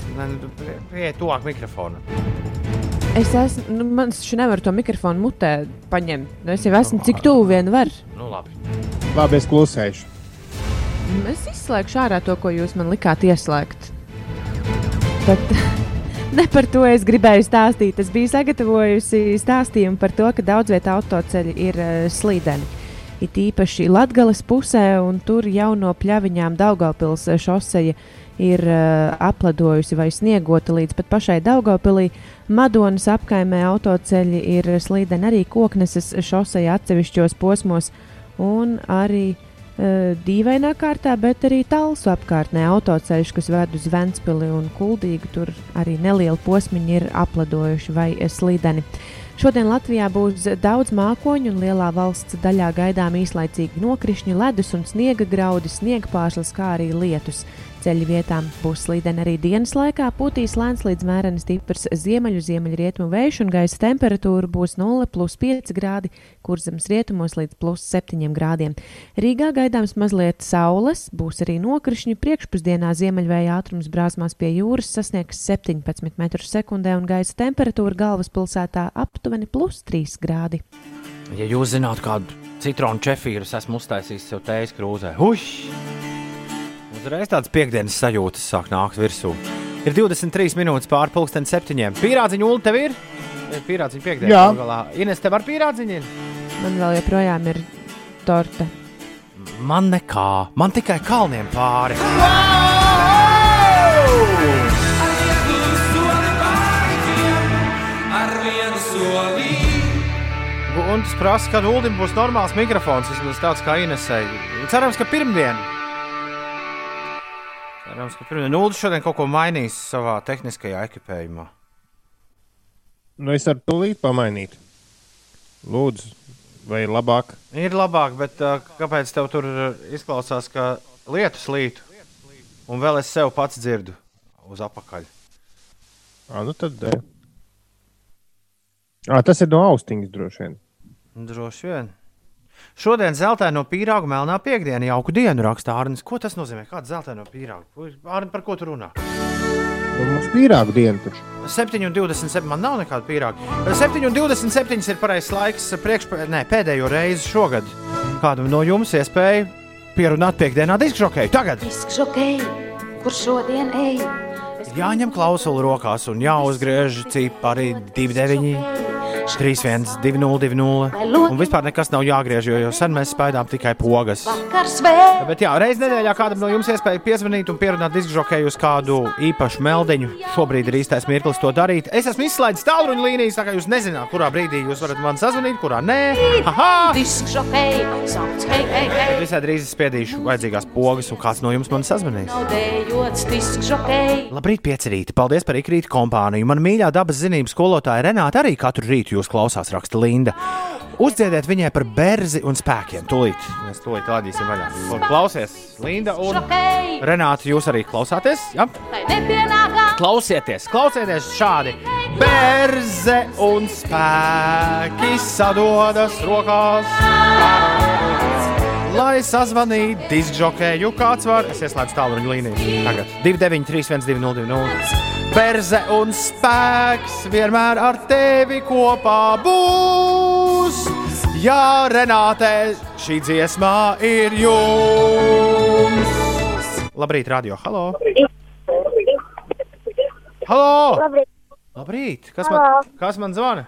Pieeja tuvāk mikrofona. Es esmu, nu, man šķiet, nevaru to mikrofonu mutē paņemt. Nu, es jau esmu cik tuvu vien var. Nu, labi. Labi, es klusēšu. Es izslēgšu ārā to, ko jūs man likāt ieslēgt. Bet ne par to es gribēju stāstīt. Es biju sagatavojusi stāstījumu par to, ka daudz vietā autoceļi ir uh, slīdeni. It īpaši Latvijas pusē, un tur jau no pļaviņām Daugopils šoseja ir uh, apledojusi vai sniegota līdz pat pašai Daugopilī. Madonas apkaimē autoceļi ir slīdeni arī Kokneses šoseja atsevišķos posmos un arī uh, dīvainā kārtā, bet arī tālsu apkārtnē autoceļš, kas ved uz Ventspili un Kuldīgu. Tur arī nelieli posmiņi ir apledojuši vai slīdeni. Šodien Latvijā būs daudz mākoņu, un lielā valsts daļā gaidām īslaicīgi nokrišņi, ledus un sniega graudi, sniega pārslas, kā arī lietus. Ceļu vietām būs slīdeni arī dienas laikā, pūtīs lēns līdz mēreni stiprs ziemeļu, ziemeļrietumu vējš, un gaisa temperatūra būs 0,5 grādi, kur zemes rietumos līdz plus 7 grādiem. Rīgā gaidāms mazliet saules, būs arī nokrišņi. Priekšpusdienā ziemeļvēja ātrums brāzmās pie jūras sasniegs 17 m2, un gaisa temperatūra galvaspilsētā aptuveni plus 3 grādi. Ja jūs zināt, kādu citronu čefīru es esmu uztaisījis sev tējas krūzē, huš! Uzreiz tāds piekdienas sajūtas sāk nākt virsū. Ir 23 minūtes pāri pusdienas septiņiem. Pīrādziņa ulu tev ir? Ir Pīrādziņa piekdiena. Jā. galā. Ines, tev ar pīrādziņu ir? Man vēl joprojām ir torte. Man nekā, man tikai kalniem pāri. Un tas prasa, ka Ulim būs normāls mikrofons, vismaz tāds kā Inesai. Cerams, ka pirmdien. Cerams, ka pirmdien Ulis šodien kaut ko mainīs savā tehniskajā ekipējumā. Nu, es varu tūlīt pamainīt. Lūdzu, vai ir labāk? Ir labāk, bet uh, kāpēc tev tur uh, izklausās, ka lietus lītu? Un vēl es sev pats dzirdu uz apakaļ. À, nu tad, eh. à, tas ir no austiņas droši vien. Droši vien. Šodien zeltaino pīrāgu melnā piekdiena, jauku dienu raksta Arnēs. Ko tas nozīmē? Kāda zeltaino pīrāgu? Arnēs, par ko tu runā? Nu, mums pīrāgu diena taču. 7,27. Man nav nekāda pīrāga. 7,27 ir pareizais laiks priekšpē, ne, pēdējo reizi šogad. Kādam no jums iespēja pierunāt piekdienā diskžokēju? Tagad! Diskžokēju, kur šodien eju? Jāņem klausuli rokās un jāuzgriež cipari 29. 3, 1, 2, 0, 2, 0. Un vispār nekas nav jāgriež, jo jau sen mēs spēļām tikai pogas. Bet jā, reiz nedēļā kādam no jums iespēja piezvanīt un pierunāt diskžokēju uz kādu īpašu meldiņu. Šobrīd ir īstais mirklis to darīt. Es esmu izslaidis tālruņa līnijas, tā kā jūs nezināt, kurā brīdī jūs varat man sazvanīt, kurā nē. Tad visai drīz spiedīšu vajadzīgās pogas, un kāds no jums man sazvanīs. Labrīt, piecerīti! Paldies par ikrītu kompāniju. Man mīļā dabas zinības skolotāja Renāta arī katru rītu jūs klausās, raksta Linda. Uzdziediet viņai par berzi un spēkiem. Tūlīt mēs tūlīt lādīsim vaļā. Klausies, Linda un Renāta, jūs arī klausāties? Ja? Klausieties, klausieties šādi. Berze un spēki sadodas rokās. Lai sazvanītu diskžokēju, kāds var. Es ieslēdzu tālruņa līniju. Tagad 293, 1202. Berze un spēks vienmēr ar tevi kopā būs. Jā, Renāte, šī dziesmā ir jums. Labrīt, radio. Halo! Halo! Labrīt, Labrīt! Kas, Halo. man, kas man zvana?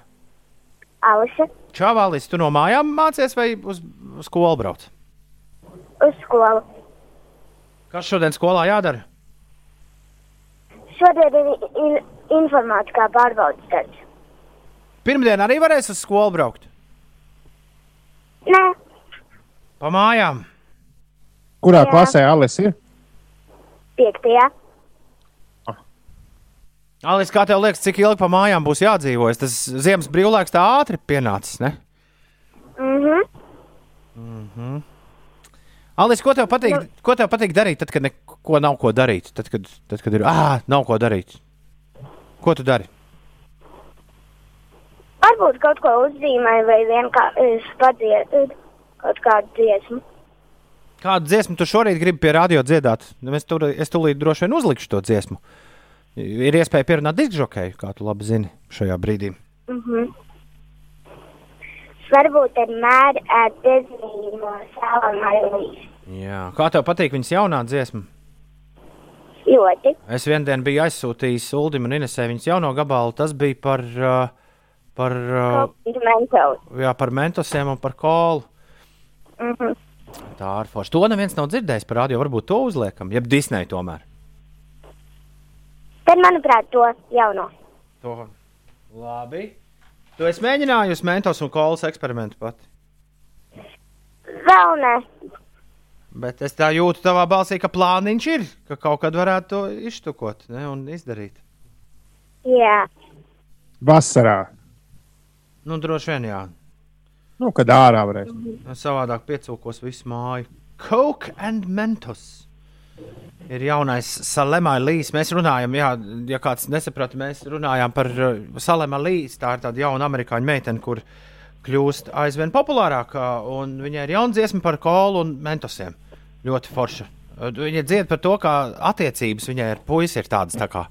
Alisa, Čau, Alis, tu no mājām mācies vai uz uz skolu brauc? Uz skolu. Kas šodien skolā jādara? Šodien ir, ir informātiskā pārbaudas darbs. Pirmdien arī varēs uz skolu braukt. Nē, Pa mājām. Kurā Jā. klasē Alis ir? piektajā. Alis, kā tev liekas, cik ilgi pa mājām būs jādzīvojas? Tas ziemas brīvlaiks tā ātri pienācis, ne? Mhm. Mhm. Alis, ko tev patīk, ko tev patīk darīt, tad, kad neko nav ko darīt? Tad, kad, tad, kad ir, ah, nav ko darīt. Ko tu dari? Varbūt kaut ko uzzīmēju vai vienkārši padzied kaut kādu dziesmu. Kādu dziesmu tu šorīt gribi pie radio dziedāt? Nu, Es tur es tūlīt droši vien uzlikšu to dziesmu. Ir iespēja pierunāt diskžokēju, kā tu labi zini šajā brīdī. Mhm. Varbūt vienmēr savām mailīs. Jā. Kā tev patīk viņas jaunā dziesma? Ļoti. Es vienā dienā biju aizsūtījis Ulimam un Inesē viņas jauno gabalu. Tas bija par, uh, par, uh, jā, par mentosiem un par kolu. Mhm. Tā ir forša. To neviens nav dzirdējis par radio. Varbūt to uzliekam, jeb Disneja tomēr. Tad, manuprāt, to jauno. To. Labi. Tu esi mēģinājusi mentos un kolas eksperimentu pati. Vēl ne. Bet es tā jūtu tavā balsī, ka plāniņš ir, ka kaut kad varētu to iztukot ne, un izdarīt. Jā. Vasarā. Nu, droši vien, jā. Nu, kad ārā varēs. Savādāk piecūkos visu māju. Coke and Mentos. Ir jaunais Salēmā Līs. Mēs runājam, jā, ja kāds nesaprata, mēs runājām par uh, Salēmā Līs. Tā ir tāda jauna amerikāņu meitene, kur kļūst aizvien populārākā. Viņai ir jauna dziesma par kolu un mentosiem. Ļoti forša. Viņa dzied par to, kā attiecības viņai ar puisi ir tādas. Tā kā,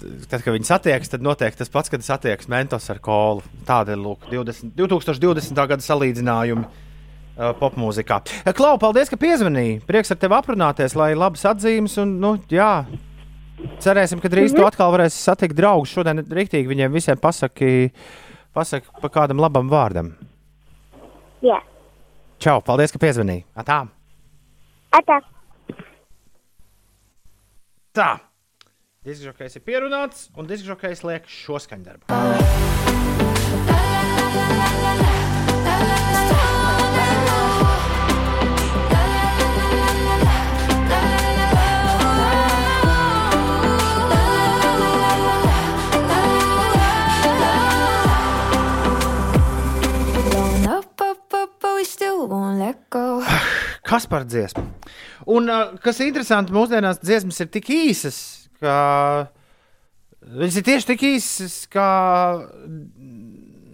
tad, kad viņi satiekas, tad notiek tas pats, kad satiekas mentos ar kolu. Tāda ir lūk, 20, 2020. gada salīdzinājumi uh, popmūzikā. Eh, Klau, paldies, ka piezvanīji. Prieks ar tevi aprunāties, lai labas atzīmes. Un, nu, jā, cerēsim, ka drīz mm -hmm. tu atkal varēsi satikt draugus. Šodien rīktīgi viņiem visiem pasaki, pasaki pa kādam labam vārdam. Jā. Čau, paldies, ka piezvanīji. Atā. Atā. Tā. Diskžokais ir pierunāts, un diskžokais liek šo skaņdarbu. Blown Kas par dziesmu? Un uh, kas ir interesanti, mūsdienās dziesmas ir tik īsas, ka viņas ir tieši tik īsas, ka,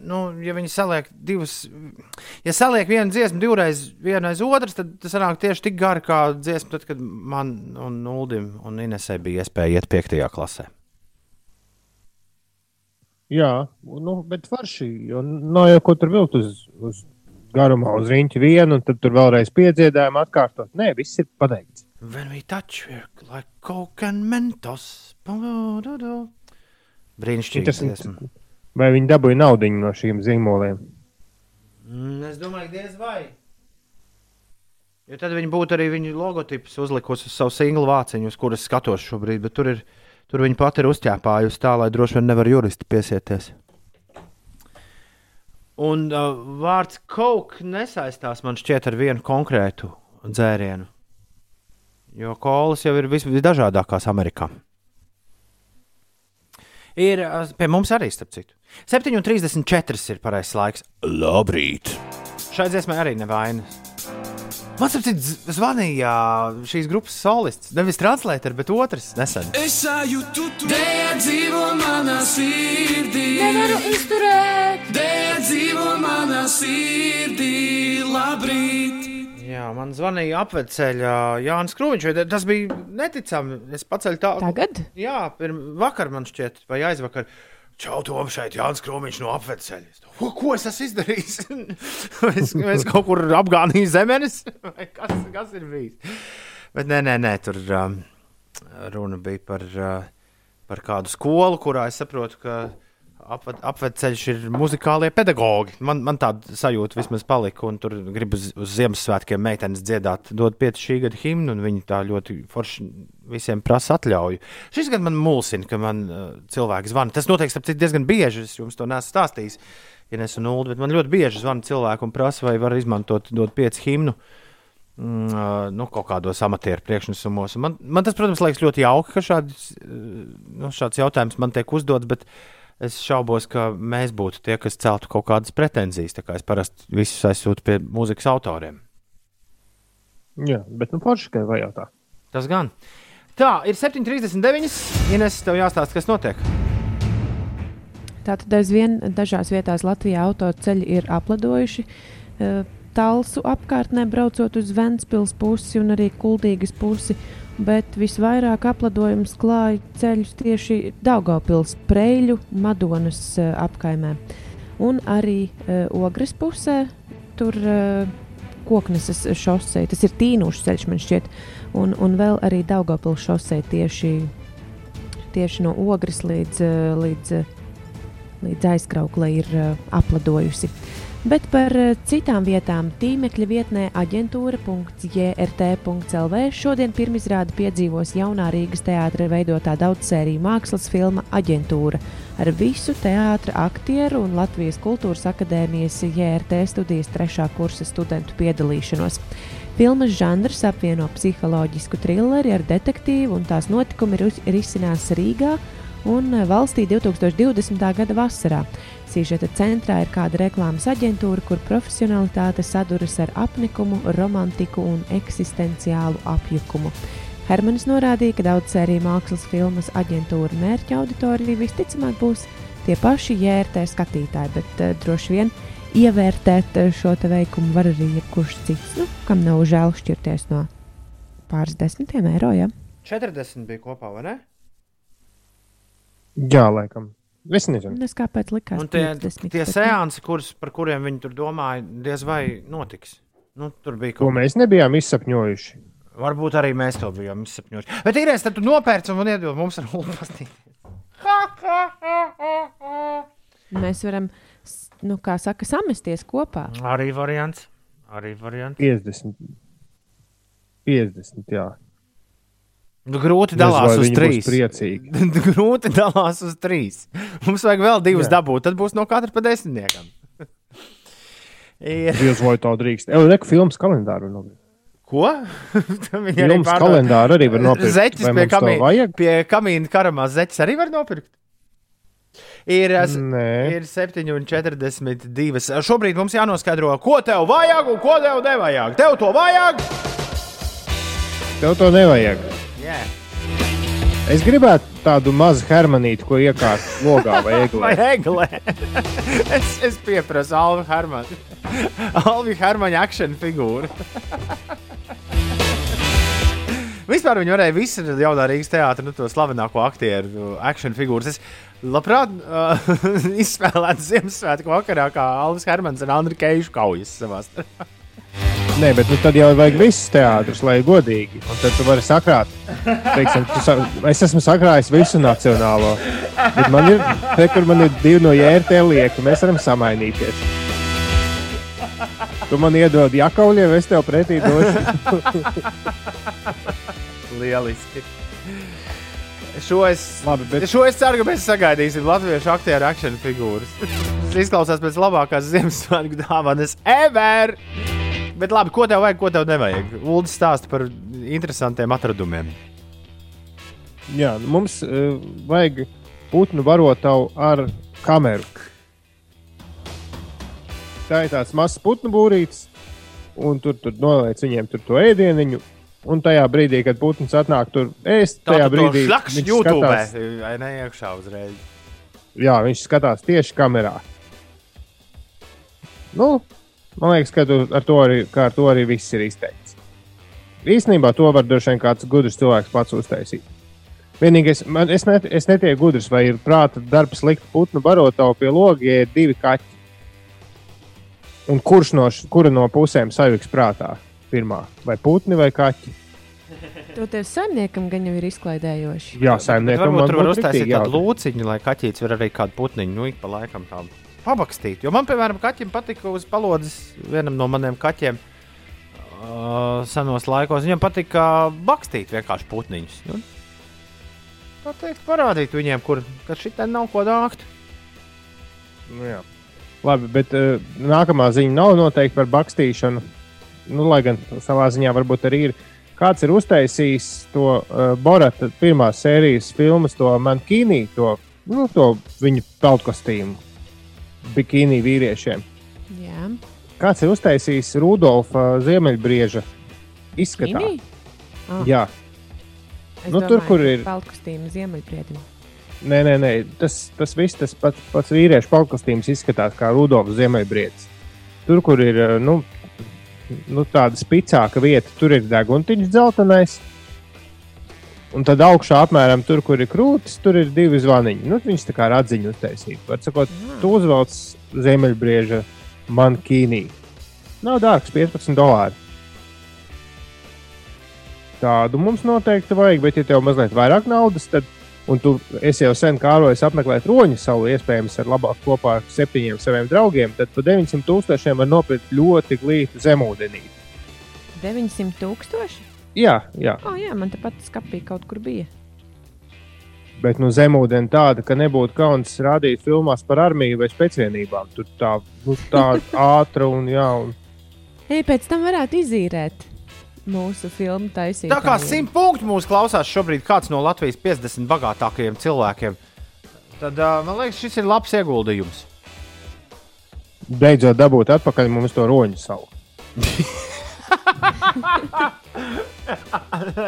nu, ja viņi saliek divas, ja saliek vienu dziesmu divreiz, vienu aiz otras, tad tas sanāk tieši tik gari kā dziesma, tad, kad man un Nuldim un Inesē bija iespēja iet piektajā klasē. Jā, nu, bet forši. Jo nav jau ko tur vilkt uz, uz garumā, uz riņķa vienu, un tad tur vēlreiz piedziedājumu atkārtot. Nē, viss ir pateikts. When we touch you like coke and mentos. Brīnišķīgi. Vai viņi dabūja naudu no šiem zīmoliem? Mm, es domāju, diez vai. Jo tad viņi būtu arī viņu logotipus uzlikusi uz savu singlu vāciņu, uz kuras skatos šobrīd. Bet tur, ir, tur viņa pati ir uzķēpājusi tā, lai droši vien nevar juristi piesieties. Un uh, vārds coke nesaistās man šķiet ar vienu konkrētu dzērienu. Jo kolas jau ir vis- visdažādākās Amerikā. Ir uh, pie mums arī, starp citu. 7,34 ir pareizais laiks. Labrīt! Šai dziesmai arī nevainas. Man z- zvanīja šīs grupas solists. Nevis translētājs, bet otrs nesen. Es sajūtu, dēļ dzīvo manā sirdī. Nevaru izturēt. Dēļ dzīvo manā sirdī. Labrīt! Jā, man zvanīja apveceļā Jānis Krūmiņš. Tas bija neticami. Es paceļu tā. Tagad? Jā, pirms vakar man šķiet, vai aizvakar. Čau, Tom, šeit Jānis Krūmiņš no apveceļa. Ko, ko es esmu izdarījis? es, es kaut kur apgānīju zemenes, vai kas, kas ir bijis? Bet nē, nē, nē tur um, runa bija par, uh, par kādu skolu, kurā es saprotu, ka apved, apveceļš ir muzikālie pedagogi. Man, man tāda sajūta vismaz palika, un tur grib uz, uz Ziemassvētkiem meitenes dziedāt, dot pieci šī gada himnu, un viņi tā ļoti forši visiem prasa atļauju. Šis gads man mulsina, ka man uh, cilvēki zvana. Tas notiek starp citu diezgan bieži, es jums to neesmu stāstījis, ja nesu nulli, bet man ļoti bieži zvana cilvēki un prasa, vai var izmantot dot pieci himnu. Mm, uh, nu, kaut kādos amatieru priekšnesumos. Man, man tas, protams, liekas ļoti jauki, ka šāds, uh, nu, šāds jautājums man tiek uzdots, bet es šaubos, ka mēs būtu tie, kas celtu kaut kādas pretenzijas. Tā kā es parasti visus aizsūtu pie mūzikas autoriem. Jā, bet nu forši, ka vajag tā. Tas gan. Tā ir 7,39. Ines, tev jāstāsta, kas notiek. Tātad aizvien dažās vietās Latvijā autoceļi ir apladojuši. eh, Talsu apkārtnē braucot uz Ventspils pusi un arī Kuldīgas pusi, bet visvairāk apladojums klāja ceļus tieši Daugavpils, Preļu, Madonas eh, apkaimē. Un arī uh, Ogres pusē, tur uh, Kokneses šosei, tas ir tīnušs ceļš man šķiet, un, un vēl arī Daugavpils šosei tieši, tieši no Ogres līdz, eh, līdz eh, līdz aizkrauklē ir uh, apladojusi. Bet par uh, citām vietām tīmekļa vietnē aģentūra.jrt.lv šodien pirmizrādi piedzīvos jaunā Rīgas teātra veidotā daudzsēriju mākslas filma Aģentūra ar visu teātra aktieru un Latvijas Kultūras Akadēmijas JRT studijas trešā kursa studentu piedalīšanos. Filmas žanrs apvieno psiholoģisku trilleri ar detektīvu, un tās notikumi risinās Rīgā un valstī 2020. gada vasarā. Sīžeta centrā ir kāda reklāmas aģentūra, kur profesionalitāte saduras ar apnikumu, romantiku un eksistenciālu apjukumu. Hermanis norādīja, ka daudz sēriju mākslas filmas aģentūra mērķa auditorija visticamāk būs tie paši JRT skatītāji, bet uh, droši vien ievērtēt eh, šo veikumu var arī jebkurš cits, nu, kam nav žēl šķirties no pāris desmitiem eiro. Ja? 40 bija kopā, vai ne? Jā, laikam. Es nezinu. Es kāpēc likās, Un tie, 50, tie nu, seansi, kurus, par kuriem viņi tur domāja, diez vai notiks. Nu, tur bija Ko kaut mēs nebijām izsapņojuši. Varbūt arī mēs to bijām izsapņojuši. Bet īrēs, tad tu nopērci un iedod mums ar ulu pastīt. Mēs varam nu, kā saka, samesties kopā. Arī variants. Arī variants. 50. 50, jā. Nu, grūti dalās uz trīs. priecīgi. grūti dalās uz trīs. Mums vajag vēl divus Jā. dabūt, tad būs no katra pa desmitniekam. Ir. Dievs, vai tā drīkst? Evo, reku filmas kalendāru. Nu. Ko? Viņi arī pārdod. kalendāru arī var nopirkt. Zeķis pie, kamī, pie kamīna karamās zeķis arī var nopirkt. Ir, Nē. ir 7,42. Šobrīd mums jānoskaidro, ko tev vajag un ko tev nevajag. Tev to vajag? Tev to nevajag. Yeah. Es gribētu tādu mazu hermanīti, ko iekārt logā vai Vai eglē. eglē? es, es pieprasu Alvi Hermanu. Alvi Hermaņa akciju figūru. Vispār viņi varēja visu jaunā Rīgas teātrī, nu, to slavenāko aktieru akciju figūras. Es labprāt uh, izspēlētu Ziemassvētku vakarā, kā Alvis Hermans un Andriņš Keišu kaujas savā starpā. Nē, bet nu, tad jau vajag visus teātrus, lai godīgi. Un tad tu vari sakrāt. Teiksim, tu sa es esmu sakrājis visu nacionālo. Bet man ir, te, kur man ir divi no jērtē lieki, mēs varam samainīties. Tu man iedod jakauļiem, es tev pretī došu. Lieliski. Šo es, Labi, bet- šo es ceru, ka mēs sagaidīsim latviešu aktieru akciju figūras. Tas izklausās pēc labākās Ziemassvētku dāvanas ever! Bet labi, ko tev vajag, ko tev nevajag? Ulds stāsta par interesantiem atradumiem. Jā, mums uh, vajag putnu barotavu ar kameru. Tā ir tāds mazs putnu būrītis, un tur, tur noliec viņiem tur to ēdienu. Un tajā brīdī, kad putns atnāk tur ēst, Tā tajā brīdī viņš YouTube, skatās, vai ne iekšā uzreiz. jā, viņš skatās tieši kamerā. Nu, man liekas, ka tu, ar, to arī, ka ar to arī viss ir izteikts. Īsnībā to var droši vien kāds gudrs cilvēks pats uztaisīt. Vienīgais, man, es, net, es netieku gudrs, vai ir prāta darbs likt putnu barotavu pie loga, ja ir divi kaķi. Un kurš no, kura no pusēm sajuks prātā? Pirmā, vai putni vai kaķi? To tev saimniekam gan jau ir izklaidējoši. Jā, saimniekam tur var uztaisīt tādu lūciņu, lai kaķis var arī kādu putniņu, nu, ik pa laikam tādu pabakstīt. Jo man, piemēram, kaķim patika uz palodzes vienam no maniem kaķiem. Uh, senos laikos viņam patika bakstīt vienkārši putniņus. Nu, tā teikt, parādīt viņiem, kur šitā nav ko dākt. Nu, jā. Labi, bet uh, nākamā ziņa nav noteikti par bakstīšanu. Nu, lai gan savā ziņā varbūt arī ir. Kāds ir uztaisījis to uh, Borata pirmās sērijas filmas, to mankīnī, to, nu, to viņa peltkostīmu, bikīnī vīriešiem. Jā, Kāds ir uztaisījis Rudolfa Ziemeļbrieža izskatā? Kinī? Ah. Jā, Es Nu, tur, domāju, kur ka ir- Peltkostīma ziemeļprietim. nē, nē, nē. Tas, tas viss, tas pats, pats vīriešu peltkostīms izskatās kā Rudolfa Ziemeļbriedis. Tur, kur ir uh, nu, nu, tāda spicāka vieta, tur ir deguntiņš dzeltenais. Un tad augšā apmēram tur, kur ir krūtis, tur ir divi zvaniņi. Nu, viņš tā kā ir atziņu uztaisīt. Var sakot, tu uzvelc ziemeļbrieža mankīnī. Nav dārgs, 15 dolāri. Tādu mums noteikti vajag, bet, ja tev mazliet vairāk naudas, tad, un tu esi jau sen kārojis apmeklēt roņu salu, iespējams, ar labāk kopā ar septiņiem saviem draugiem, tad par 900 tūkstošiem var nopirkt ļoti glītu zemūdenī. 900 tūkstoši? Jā, jā, Oh, jā, man tepat skapī kaut kur bija. bet nu, zemūdeni tāda, ka nebūtu kauns rādīt filmās par armiju vai spēcvienībām. Tur tā, nu, tā ātra un jā. Un... Ei, pēc tam varētu izīrēt mūsu filmu taisīt. Tā kā simt punktu mūsu klausās šobrīd kāds no Latvijas 50 bagātākajiem cilvēkiem, tad uh, man liekas, šis ir labs ieguldījums. Beidzot dabūt atpakaļ mums to roņu salu.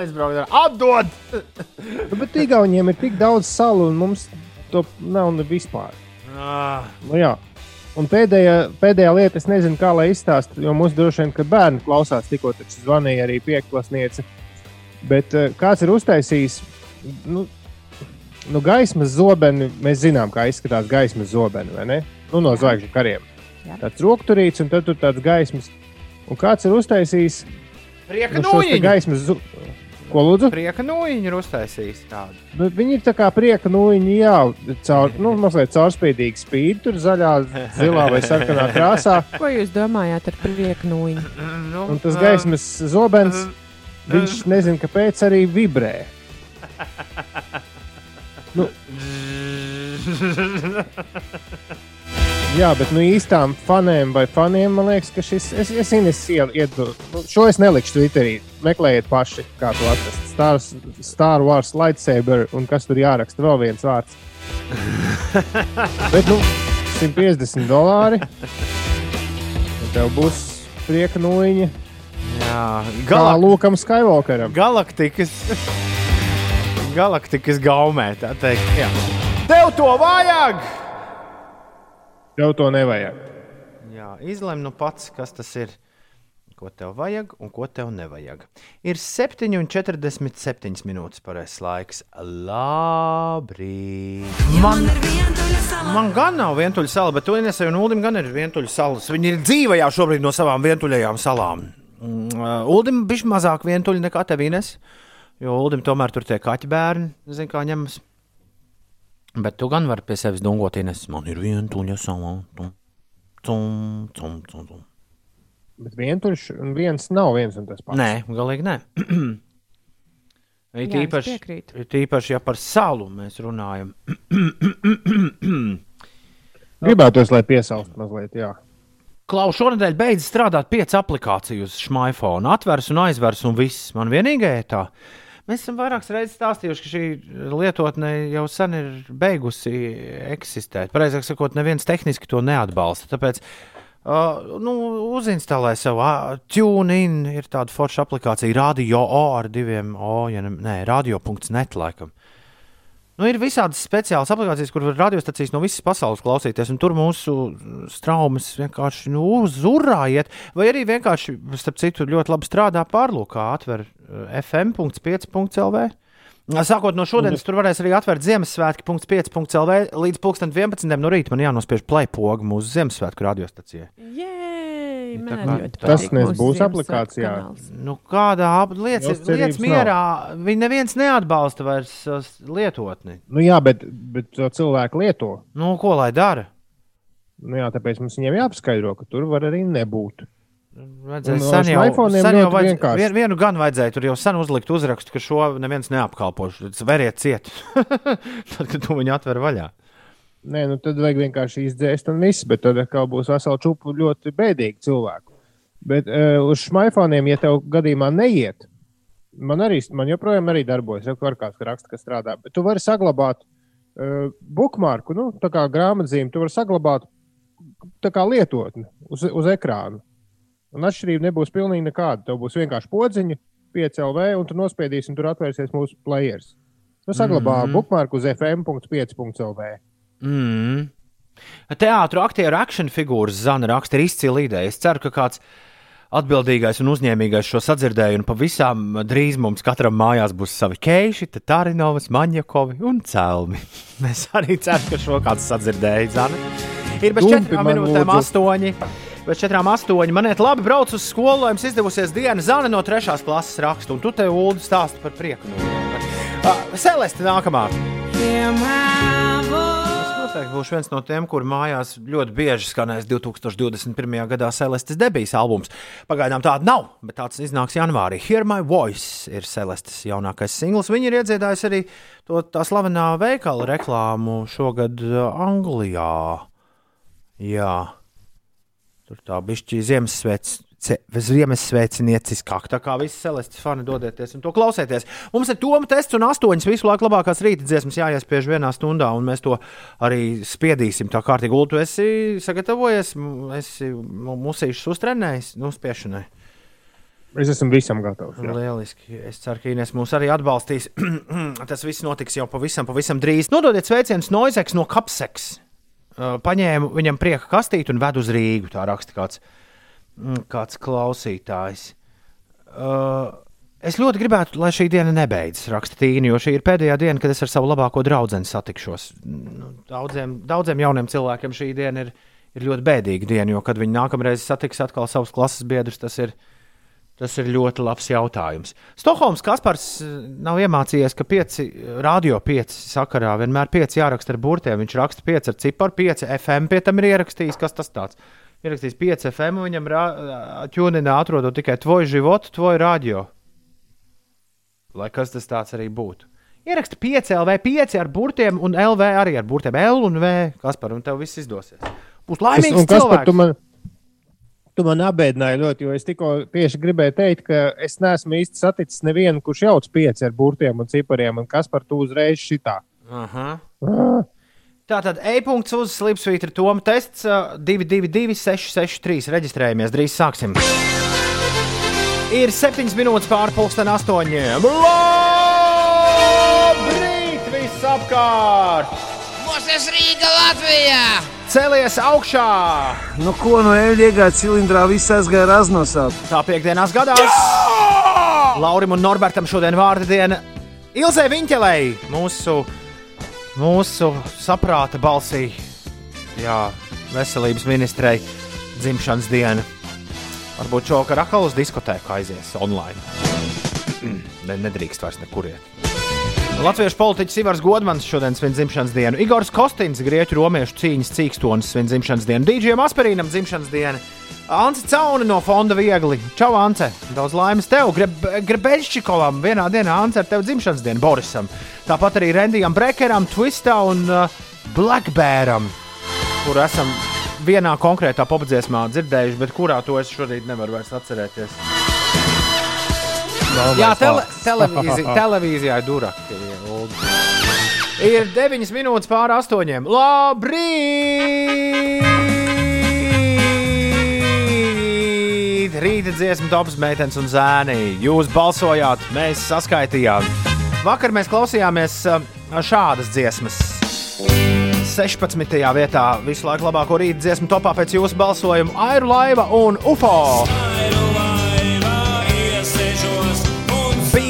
Aizbraukt ar atdod! Nu, bet Igauniem ir tik daudz salu, un mums to nav ne vispār. Ah, Nu, jā. un pēdējā, pēdējā lieta, es nezinu, kā lai izstāstītu, jo mums droši vien, ka bērni klausās, tikko zvanīja arī pieklāsniece. Bet uh, kāds ir uztaisījis nu, nu, gaismas zobeni? Mēs zinām, kā izskatās gaismas zobeni, vai ne? Nu, no zvaigžņu kariem. Jā. Tāds rokturīts, un tad tur tāds gaismas. Un kāds ir uztaisījis Prieka nu, nūjiņu! gaismas, zu... Ko lūdzu? Prieka nūjiņu ir uztaisījis tādu. Nu, viņi ir tā kā prieka nūjiņi, jā, caur, nu, mazliet caurspīdīgi spīd, tur zaļā, zilā vai sarkanā krāsā. Ko jūs domājāt ar prieku nūjiņu? Nu, Un tas gaismas zobens, viņš nezina, kāpēc arī vibrē. Nu, jā, bet nu īstām faniem vai faniem man liekas, ka šis, es, es Ines iedu, nu, šo es nelikšu Twitterī. Meklējiet paši, kā to atrast. Star, Star Wars lightsaber un kas tur jāraksta vēl viens vārds. bet, nu, 150 dolāri. Tev būs prieka nūjiņa. Jā, Kā galak Lūkam Skywalkeram. galaktikas, galaktikas gaumē, tā teikt. Jā. Tev to vajag! Tev to nevajag. Jā, izlem nu pats, kas tas ir. Ko tev vajag un ko tev nevajag. Ir 7,47 minūtes pareizais laiks. Labrīt! Man, man gan nav vientuļa sala, bet Unisai un Ulim gan ir vientuļa salas. Viņi ir dzīvajā šobrīd no savām vientuļajām salām. Mm, uh, Ulim bija mazāk vientuļa nekā tev Ines, jo Ulim tomēr tur tie kaķi bērni, zin kā ņemas. Bet tu gan vari pie sevis dungot, Ines. Man ir vientuļa sala. Tum, tum, tum, tum, tum. Bet vientuļš un viens nav viens un tas pats. Nē, galīgi nē. Es īpaši, it īpaši, ja par salu mēs runājam. Gribētos, lai piesaustu mazliet, jā. Klau, šonadēļ beidz strādāt pieci aplikāciju uz smartphone. Atvers un aizvers un viss. Man vienīgais tā. Mēs esam vairākas reizes stāstījuši, ka šī lietotne jau sen ir beigusi eksistēt. Pareizāk sakot, neviens tehniski to neatbalsta. Tāpēc uh, nu, uzinstalē sev uh, TuneIn, ir tāda forša aplikācija, radio O ar diviem O, ja ne, nē, radio.net laikam. Nu, ir visādas speciālas aplikācijas, kur var radiostacijas no visas pasaules klausīties, un tur mūsu straumes vienkārši nu, uzurājiet. Vai arī vienkārši, starp citu, ļoti labi strādā pārlūkā, atver eh, fm.5.lv. Sākot no šodienas, tur varēs arī atvērt Ziemassvētku.5.lv līdz 11. no rīta. Man jānospiež plēpoga mūsu Ziemassvētku radiostacijai. Jej! Tā kā tas patīk nes mūsu būs Ziemassvētku aplikācijā. kanāls. Nu, kādā lietas mierā, viņi neviens neatbalsta vairs uh, lietotni. Nu, jā, bet, bet to cilvēku lieto. Nu, ko lai dara? Nu, jā, tāpēc mums viņiem jāpaskaidro, ka tur var arī nebūt. Vajadzēja sen jau, sen jau vajadz, vien, vienu gan vajadzēja, tur jau sen uzlikt uzrakstu, ka šo neviens neapkalpos. Veriet ciet, tad, kad to viņi atver vaļā. Nē, nu tad vajag vienkārši izdzēst un viss, bet tad atkal būs vesela čupa ļoti bēdīgi cilvēku. Bet uh, uz smartphone, ja tev gadījumā neiet, man arī, man joprojām arī darbojas, jau kaut kāds raksts, kas strādā, bet tu vari saglabāt uh, bookmarku, nu, tā kā grāmatzīmi, tu vari saglabāt tā kā lietotni uz, uz ekrāna. Un atšķirība nebūs pilnīgi nekāda. Tev būs vienkārši podziņa, 5LV, un tu nospiedīsi, un tur atvērsies mūsu players. Tu saglabā mm. -hmm. bookmarku uz fm.5.lv. Mm. Teātris, aktieru akciju figūras Zana raksta ir izcila ideja. Es ceru, ka kāds atbildīgais un uzņēmīgais šo sadzirdēju, un pavisam drīz mums katram mājās būs savi keiši, Tārinovas, Maņakovi un Cēlmi. Mēs arī ceram, ka šo kāds sadzirdēja Zana. Ir bez četrām minūtēm lūdzu. astoņi. Pēc četrām astoņi. Man iet labi, brauc uz skolu, lai jums izdevusies diena. Zana no trešās klases raksta, un tu te ulu stāsti par prieku. Uh, Celeste nākamā. Es noteikti būšu viens no tiem, kur mājās ļoti bieži skanēs 2021. gadā Celestes debijas albums. Pagaidām tāda nav, bet tāds iznāks janvārī. Hear My Voice ir Celestes jaunākais singls. Viņi ir iedzīvojuši arī to tā slavenā veikala reklāmu šogad uh, Anglijā. Jā, tur tā bišķi Ziemassvētku. Ziemassvētnieciskāk, tā kā visi celestis fani dodieties un to klausieties. Mums ir Toma tests un astoņas visu laiku labākās rīta dziesmas jāiespiež vienā stundā, un mēs to arī spiedīsim. Tā kārtīgi, Ulu, tu esi sagatavojies, esi musīšus uztrenējis, nu, spiešanai. Es esmu visam gatavs. jā. Lieliski. Es ceru, ka Inês mūs arī atbalstīs. Tas viss notiks jau pavisam, pavisam drīz. Nododiet sveicienus Noizeks no Kapseks. Uh, Paņēmu viņam prieka kastīti un vedu uz Rīgu. Tā raksta kāds, mm, kāds klausītājs. Uh, es ļoti gribētu, lai šī diena nebeidzas, raksta Tīna, jo šī ir pēdējā diena, kad es ar savu labāko draugu satikšos. Nu, Daudziem, daudziem jauniem cilvēkiem šī diena ir, ir ļoti bēdīga diena, jo, kad viņi nākamreiz satiks atkal savus klases biedrus, tas ir, Tas ir ļoti labs jautājums. Stokholmas Kaspars eh, nav iemācījies, ka pieci radio pieci sakarā vienmēr pieci jāraksta ar burtiem. Viņš raksta pieci ar ciparu, pieci FM pie tam ir ierakstījis. Kas tas tāds? Ierakstījis pieci FM, un viņam ķūninā atrodot tikai tvoju životu, tvoju radio. Lai kas tas tāds arī būtu. Ieraksta 5 LV, 5 ar burtiem, un LV arī ar burtiem L un V. Kaspar, un tev viss izdosies. Būs laimīgs es, cilvēks. Tu man apbēdināji ļoti, jo es tikko tieši gribēju teikt, ka es neesmu īsti saticis nevienu, kurš jauc pieci ar burtiem un cipariem, un kas par to uzreiz šitā. Aha. Ah. Tā tad e-punkts uz slipsvītra Toma tests 222, 663. Reģistrējamies, drīz sāksim. Ir 7 minūtes pāri pusdien astoņiem. Labrīt visapkārt! Mūsu Rīga Latvijā! Cēlies augšā! Nu, ko no eļļa iegāja cilindrā, viss aizgāja raznosāt. Tā piekdienās gadās! Jā! Laurim un Norbertam šodien vārda diena Ilzē Viņķelei, mūsu, mūsu saprāta balsī, jā, veselības ministrei dzimšanas diena. Varbūt šovakar atkal uz diskotēku aizies online. ne, nedrīkst vairs nekur iet. Latviešu politiķis Ivars Godmans šodien svin dzimšanas dienu, Igors Kostins, grieķu romiešu cīņas cīkstonis svin dzimšanas dienu, Dīdžiem Asperīnam dzimšanas dienu, Ants Cauni no fonda Viegli. Čau, Ance! Daudz laimes tev, Grebeļšķikovam, vienā dienā Ants ar tevi dzimšanas dienu, Borisam. Tāpat arī Rendijam Brekeram, Twistā un uh, Blackbēram, kur esam vienā konkrētā popdziesmā dzirdējuši, bet kurā to es šorīt nevaru vairs atcerēties. Jā, tele, televīzija, televīzijā ir duraki. Ir 9 minūtes pāri 8. Labrīt! Rīta dziesmu tops meitenes un zēni. Jūs balsojāt, mēs saskaitījām. Vakar mēs klausījāmies šādas dziesmas. 16. vietā visu laiku labāko rīta dziesmu topā pēc jūsu balsojuma Airu laiva un UFO.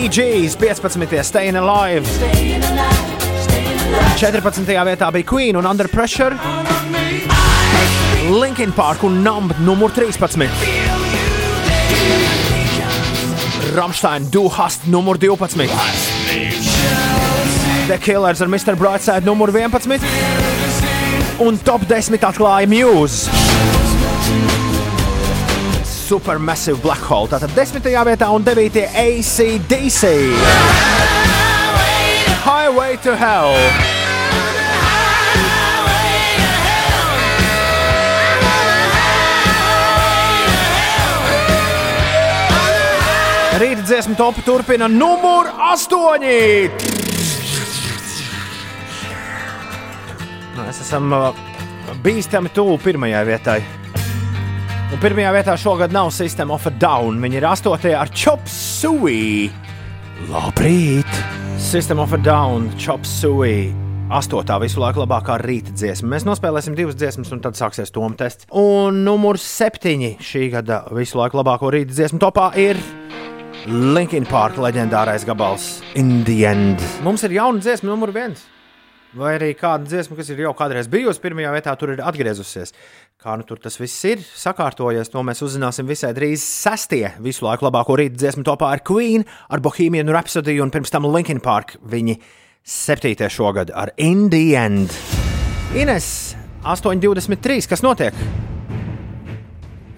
BG's 15. Staying Alive. 14. vietā bija Queen un Under Pressure. Linkin Park un Numb numur 13. Rammstein Du Hast numur 12. The Killers ar Mr. Brightside numur 11. Un top 10 atklāja Muse. Supermassive Black Hole. Tātad 10. vietā un 9. ACDC. Highway to Hell. Rīta dziesmu topu turpina numur 8. Mēs esam uh, bīstami tuvu pirmajai vietai. Un pirmajā vietā šogad nav System of a Down. Viņi ir astotajā ar Chop Suey. Labrīt! System of a Down, Chop Suey. Astotā visu laiku labākā rīta dziesma. Mēs nospēlēsim divas dziesmas, un tad sāksies Toma tests. Un numurs septiņi šī gada visu laiku labāko rīta dziesmu topā ir Linkin Park leģendārais gabals In the End. Mums ir jauna dziesma, numur viens. Vai arī kāda dziesma, kas ir jau kādreiz bijusi pirmajā vietā, tur ir atgriezusies. Kā nu tur tas viss ir sakārtojies, to mēs uzzināsim visai drīz. Sestie visu laiku labāko rīta dziesmu topā ar Queen, ar Bohemian Rhapsody un pirms tam Linkin Park. Viņi septītie šogad ar In the End. Ines 8,23. Kas notiek?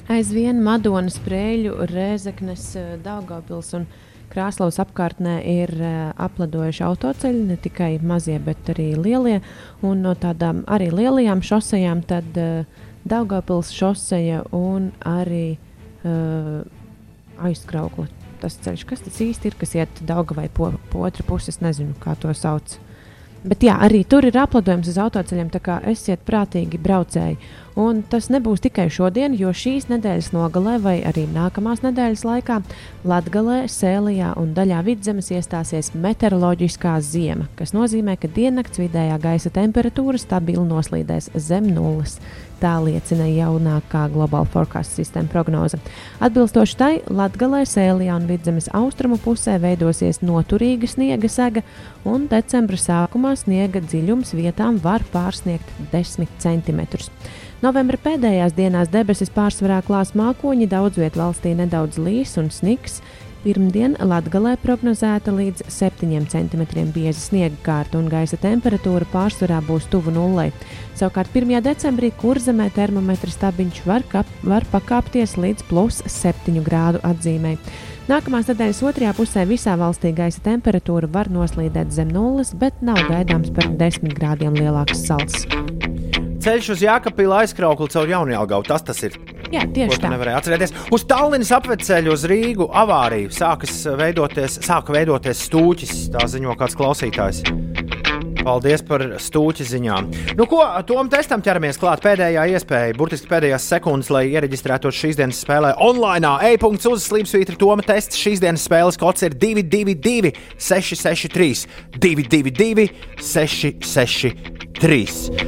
Aizvien Madonas sprēļu, Rēzeknes, Daugavpils un Krāslavas apkārtnē ir uh, apladojuši autoceļi, ne tikai mazie, bet arī lielie. Un no tādām arī lielajām šosejām tad uh, Daugopils šoseja un arī uh, aizkraukla. Tas ceļš, kas tas īsti ir, kas iet Daugavai po, po otru pusi, es nezinu, kā to sauc. Bet jā, arī tur ir aplidojums uz autoceļiem, tā kā esiet prātīgi braucēji. Un tas nebūs tikai šodien, jo šīs nedēļas nogalē vai arī nākamās nedēļas laikā Latvijā, Sēlijā un daļā vidzemes iestāsies meteoroloģiskā ziema, kas nozīmē, ka diennakts vidējā gaisa temperatūra stabili noslīdēs zem nulles. Tā liecina jaunākā globāla forecast sistēma prognoze. Atbilstoši tai, Latvijā, Sēlijā un vidzemes austrumu pusē veidosies noturīga sniega sega, un decembra sākumā sniega dziļums vietām var pārsniegt 10 centimetrus. Novembra pēdējās dienās debesis pārsvarā klās mākoņi, daudz vietā valstī nedaudz līs un sniks. Pirmdien Latvijā prognozēta līdz 7 cm bieza sniega kārta un gaisa temperatūra pārsvarā būs tuvu nulei. Savukārt 1. decembrī kurzemē termometra stabiņš var, kap, var pakāpties līdz plus 7 grādu atzīmē. Nākamās nedēļas otrajā pusē visā valstī gaisa temperatūra var noslīdēt zem nulles, bet nav gaidāms par 10 grādiem lielāks sals. Ceļš uz Jākapila aizkraukli caur Jaunjēlgavu. Tas tas ir. Jā, tieši tā. Nevarēja atcerēties. Uz Tallinas apveceļu uz Rīgu avāriju sākas veidoties, sāka veidoties stūķis. Tā ziņo kāds klausītājs. Paldies par stūķi ziņām. Nu, ko Tom testam ķeramies klāt? Pēdējā iespēja, burtiski pēdējās sekundes, lai iereģistrētos šīs dienas spēlē online. E-punkts uz slīpsvītra Toma tests. Šīs dienas spēles kods ir 222, 663, 222, 663.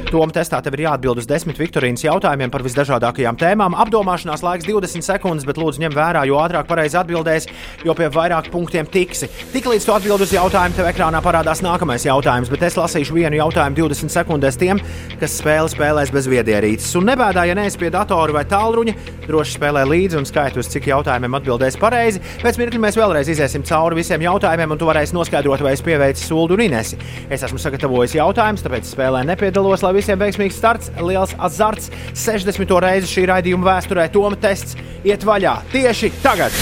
Toma testā tev ir jāatbild uz desmit Viktorīnas jautājumiem par visdažādākajām tēmām. Apdomāšanās laiks 20 sekundes, bet lūdzu ņem vērā, jo ātrāk pareizi atbildēs, jo pie vairāk punktiem tiksi. Tiklīdz tu atbild uz jautājumu, tev ekrānā parādās nākamais jautājums, bet es lasīšu vienu jautājumu 20 sekundēs tiem, kas spēli spēlēs bez viedierīces. Un nebēdā, ja neesi pie datora vai tālruņa, droši spēlē līdzi un skaiti uz cik jautājumiem atbildēs pareizi. Pēc mirkļa mēs vēlreiz iziesim cauri visiem jautājumiem, un tu varēsi noskaidrot, vai es pieveicu sulu un inesi. Es esmu sagatavojis jautājumus, tāpēc spēlē nepiedalos, lai visiem veiksmīgs starts, liels azarts. 60. reizi šī raidījuma vēsturē Toma tests iet vaļā tieši tagad.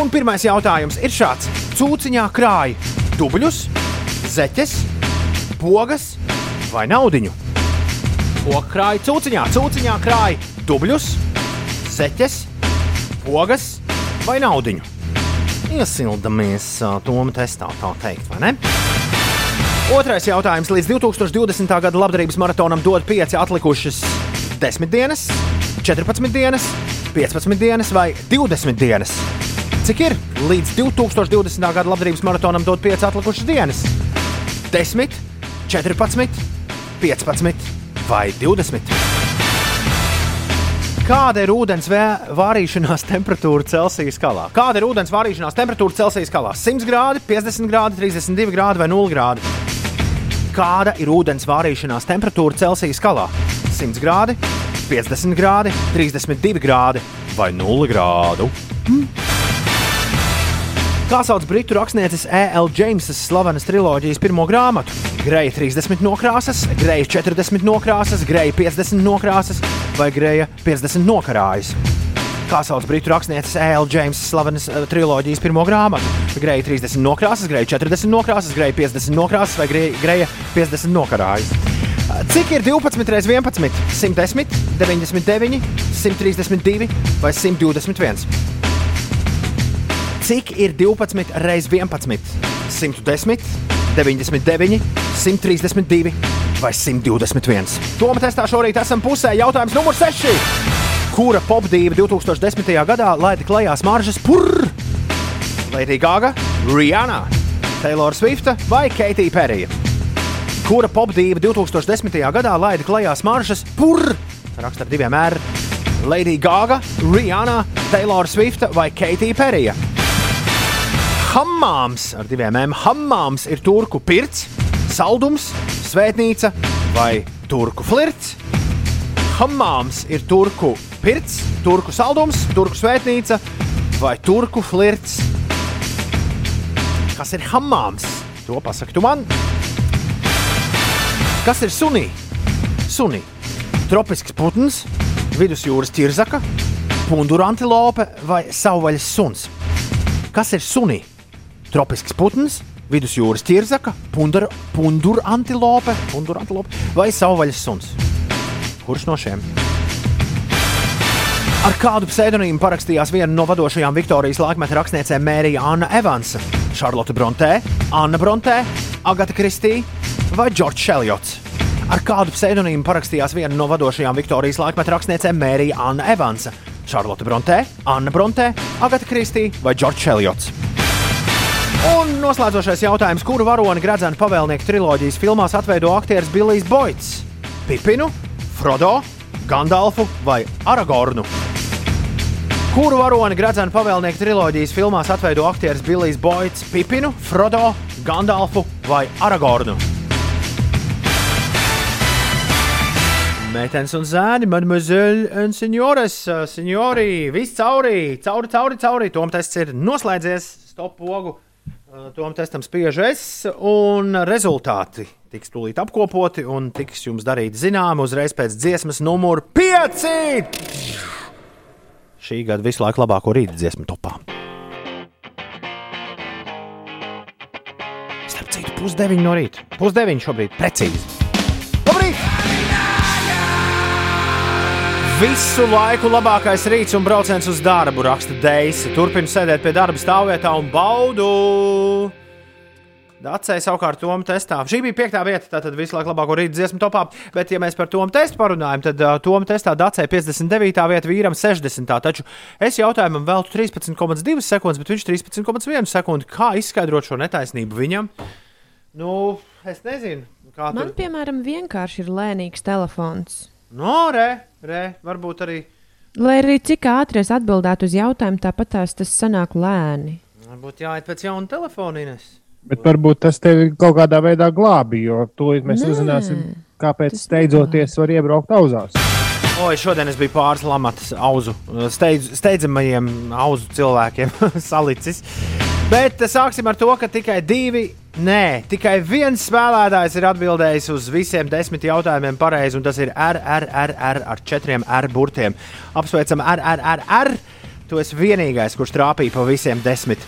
Un pirmais jautājums ir šāds: Cūciņā krāja dubļus, zeķes, pogas vai naudiņu? Ko krāja cūciņā? Cūciņā krāja dubļus, zeķes, pogas vai naudiņu? Iesildamies Toma testā, tā teikt, vai ne? Otrais jautājums. Līdz 2020. gada labdarības maratonam dod 5 atlikušas 10 dienas, 14 dienas, 15 dienas vai 20 dienas. Cik ir līdz 2020. gada labdarības maratonam dod 5 atlikušas dienas? 10, 14, 15 vai 20. Kāda ir ūdens vārīšanās temperatūra Celsijas skalā? Kāda ir ūdens vārīšanās temperatūra Celsijas skalā? 100 grādi, 50 grādi, 32 grādi vai 0 grādi? Kāda ir ūdens vārīšanās temperatūra Celsijas skalā? 100 grādi, 50 grādi, 32 grādi vai 0 grādu. Hmm. Kā sauc britu rakstnieces E.L. Jamesas slavenas triloģijas pirmo grāmatu? Greja 30 nokrāsas, greja 40 nokrāsas, greja 50 nokrāsas vai greja 50 nokarājas. Kā sauc britu rakstnieces E.L. Jamesas slavenas uh, triloģijas pirmo grāmatu? Greja 30 nokrāsas, greja 40 nokrāsas, greja 50 nokrāsas vai greja, greja 50 nokarājas. Cik ir 12 reizes 11? 110, 99, 132 vai 121? Cik ir 12 reizes 11? 110, 99, 132 vai 121? Tomēr testā šorīt esam pusē. Jautājums numur 6 kura popdīva 2010. gadā laida klajā smaržas purr. Lady Gaga, Rihanna, Taylor Swift vai Katy Perry. Kura popdīva 2010. gadā laida klajā smaržas purr. Raksta ar diviem R. Lady Gaga, Rihanna, Taylor Swift vai Katy Perry. Hammāms ar diviem M. Hammāms ir turku pirts, saldums, svētnīca vai turku flirts. Hammāms ir turku pirts, turku saldums, turku svētnīca vai turku flirts. Kas ir hammāms? To pasaki tu man. Kas ir sunī? Sunī. Tropisks putns, vidusjūras ķirzaka, pundura antilope vai savvaļas suns. Kas ir sunī? Tropisks putns, vidusjūras ķirzaka, pundura, antilope, pundura antilope vai savvaļas suns. Kurš no šiem? Ar kādu pseidonīmu parakstījās viena no vadošajām Viktorijas laikmeta rakstniecēm Mērija Anna Evansa, Charlotte Bronte, Anna Bronte, Agata Kristīna vai Džordžs Šeljots. Ar kādu pseidonīmu parakstījās viena no vadošajām Viktorijas laikmeta rakstniecēm Mērija Anna Evansa, Charlotte Bronte, Anna Bronte, Agata Kristīna vai Džordžs Šeljots. Un noslēdzošais jautājums, kuru varoni Gradzena pavēlnieku triloģijas filmās atveido aktieris Billijs Boits? Pipinu, Frodo, Gandalfu vai Aragornu? Kuru varoni Gradzena pavēlnieku triloģijas filmās atveido aktieris Billijs Boits, Pipinu, Frodo, Gandalfu vai Aragornu? Meitenes un zēni, mademoiselle un signores, uh, signori, viss cauri, cauri, cauri, cauri. Tom tests ir noslēdzies, stop pogu. Uh, Tom testam spiež es, un rezultāti tiks tūlīt apkopoti un tiks jums darīti zināmi uzreiz pēc dziesmas numur 5. Šī gada visu laiku labāko rīta dziesmu topā. Starp citu, pusdeviņi no rīta. Pusdeviņi šobrīd precīzi. Visu laiku labākais rīts un brauciens uz darbu, raksta Deisa. Turpinu sēdēt pie darba stāvvietā un baudu. Dacēja savukārt Tomu testā. Šī bija piektā vieta, tātad visu laiku labāko rītu dziesmu topā. Bet, ja mēs par Tomu testu parunājam, tad uh, Tomu testā Dacēja 59. vieta, vīram 60. Taču es jautājumam veltu 13,2 sekundes, bet viņš 13,1 sekundi. Kā izskaidrot šo netaisnību viņam? Nu, es nezinu. Man, tur... piemēram, vienkārši ir lēnīgs telefons. No, re, re, varbūt arī. Lai arī cik ātri es atbildētu uz jautājumu, tāpat tās tas sanāk lēni. Varbūt jāiet pēc jauna telefona. Ines. Bet varbūt tas tevi kaut kādā veidā glābi, jo to mēs Nē, uzzināsim, kāpēc steidzoties var iebraukt auzās. Oi, šodien es biju pāris lamatas auzu, steidz, steidzamajiem auzu cilvēkiem salicis. Bet sāksim ar to, ka tikai divi, nē, tikai viens spēlētājs ir atbildējis uz visiem desmit jautājumiem pareizi, un tas ir RRR ar četriem R burtiem. Apsveicam RRR! Tu esi vienīgais, kurš trāpīja pa visiem desmit.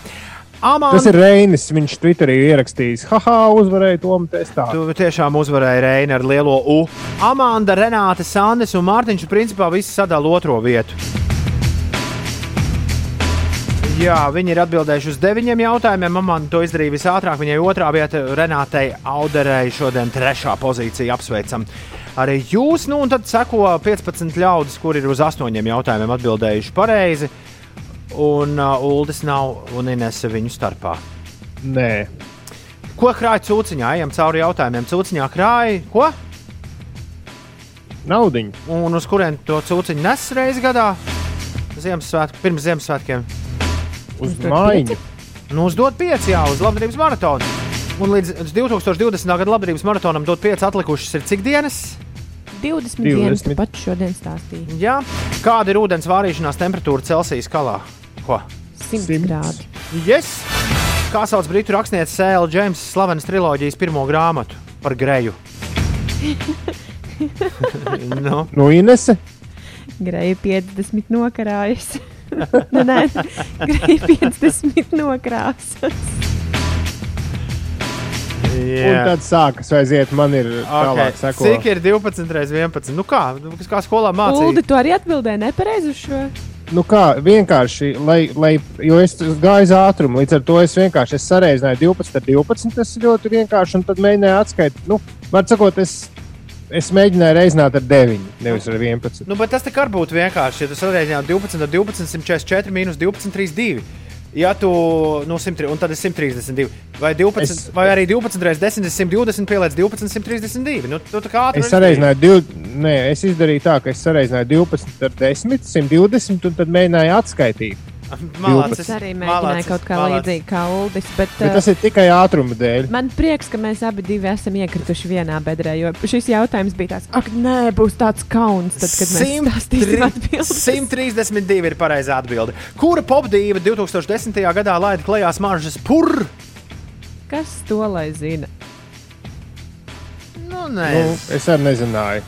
Amanda, Tas ir Reinis. Viņš Twitterī ierakstījis, haha, uzvarēja Tomu testā. Tu tiešām uzvarēji Reini ar lielo U. Amanda, Renāte, Sandis un Mārtiņš principā visi sadala otro vietu. Jā, viņi ir atbildējuši uz deviņiem jautājumiem. Amanda to izdarīja visātrāk. Viņai otrā vieta, Renātei Auderei, šodien trešā pozīcija. Apsveicam! Arī jūs, nu, un tad seko 15 ļaudis, kuri ir uz astoņiem jautājumiem atbildējuši pareizi. Un uh, Uldis nav un Inese viņu starpā. Nē, Ko krāja cūciņā? Ejam cauri jautājumiem. Cūciņā krāja ko? naudiņu. Un uz kurien to cūciņu nes reizes gadā? Ziemassvētku, pirms Ziemassvētkiem. Uz mājiņu. Nu, uzdot pieci, jā, uz labdarības maratonu. Un līdz 2020. gada labdarības maratonam dot pieci atlikušas ir cik dienas? 20 20. dienas tu pats šodien stāstīji. Jā. Kāda ir ūdens vārīšanās temperatūra Celsijas skalā? Ko? 100 Simts. grādi. Yes! Kā sauc britu rakstniece Sēla Džeimsa slavenas triloģijas pirmo grāmatu par greju? nu, No Inese. Greja 50 nokarājas. Nē, nē, greja 50 nokrāsas. Un jā. tad sākas aiziet, man ir tālāk Okay. seko. Cik ir 12 reizes 11? Nu kā, Nu, kā skolā mācīja? Uldi, tu arī atbildēji nepareizi uz šo. Nu kā, vienkārši, lai, lai, jo es gāju uz ātrumu, līdz ar to es vienkārši es sareizināju 12 ar 12. Tas ir ļoti vienkārši, un tad mēģināju atskaitīt. Nu, var sakot, es, es mēģināju reizināt ar 9, nevis ar 11. Nu, bet tas kā būtu vienkārši. Ja tu salīdzinātu 12 ar 12, 144 minus 12, 32. Ja tu, nu, 100, un tad ir 132, vai, 12, es, vai arī 12 reizes 10, 120 pieliec 12, 132. Nu, tu ātri Es sareizināju, div, nē, es izdarīju tā, ka es sareizināju 12 ar 10, 120, un tad mēģināju atskaitīt. Malācis, Es arī mēģināju kaut kā līdzīgi kā Uldis. Bet, Bet uh, tas ir tikai ātruma dēļ. Man prieks, ka mēs abi divi esam iekrituši vienā bedrē, jo šis jautājums bija tāds, ak, nē, būs tāds kauns, tad, kad mēs stāstīsim atbildes. 132 ir pareizā atbilde. Kura popdīva 2010. gadā laida klajā smaržas purr? Kas to lai zina? Nu, Nu, nē, es arī nezināju.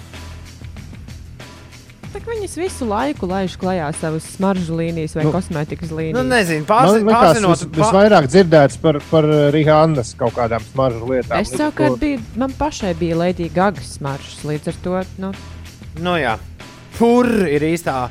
Tak viņas visu laiku laiž klajā savas smaržu līnijas vai Nu, nu, kosmētikas nu, līnijas. nezinu. Man Pārzi, liekas, pārzinot, vis, visvairāk dzirdēts par, par Rihannas kaut kādām smaržu lietām. Es savukārt to- biju, man pašai bija Lady Gaga smaržas, līdz ar to, nu, Nu, jā, pur ir īstā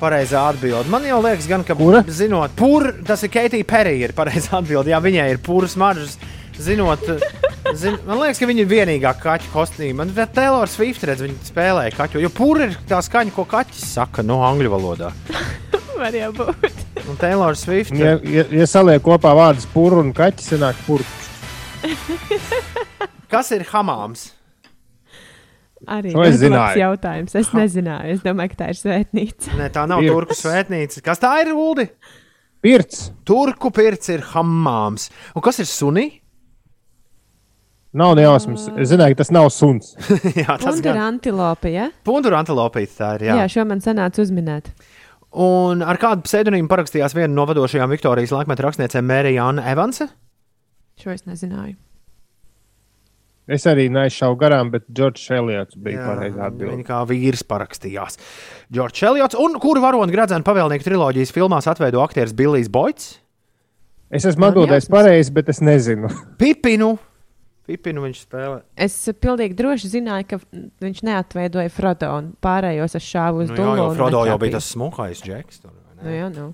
pareizā atbilde. Man jau liekas, gan, ka, Kura? zinot, pur, tas ir Keitija Perija, ir pareizā atbilde. Jā, viņai ir pūras maržas. Zinot, zin, man liekas, ka viņa ir vienīgā kaķa kostīma. Man ir Taylor Swift, redz, viņa spēlēja kaķu. Jo pūra ir tā skaņa, ko kaķis saka no angļu valodā. var jau būt. Un Taylor Swift. Ja, ja, ja saliek kopā vārdus pūru un kaķis, sanāk purks. Kas ir hamāms? Arī To es ļoti labs jautājums. Es nezināju. Es domāju, ka tā ir svētnīca. Nē, tā nav Pirts. turku svētnīca. Kas tā ir, Uldi? Pirts. Turku pirts ir hamāms. Un kas ir sunī? Nav nejausmas. Es zināju, ka tas nav suns. jā, tas gan. antilope, ja? Puntura antilopīte tā ir. Jā. Jā, šo man sanāca uzminēt. Un ar kādu pseidonīmu parakstījās viena no vadošajām Viktorijas laikmeta rakstniecēm Mērija Anna Evanse? Šo es nezināju. Es arī neaizšauju garām, bet Džordžs Eliots bija pareizā Viņa atbildē. kā vīrs parakstījās. Džordžs Eliots, un kuru varoni gradzēna pavēlnieku triloģijas filmās atveido aktieris Billijs Boits? Es esmu atbildējis pareizi, bet es nezinu. Pipinu. Pipinu viņš spēlē. Es pilnīgi droši zināju, ka viņš neatveidoja Frodo un pārējos es šāvu uz Nu, jā, dūmu. jau un Frodo jau bija tas smukais džeks. Tur. Nu, jā, nu.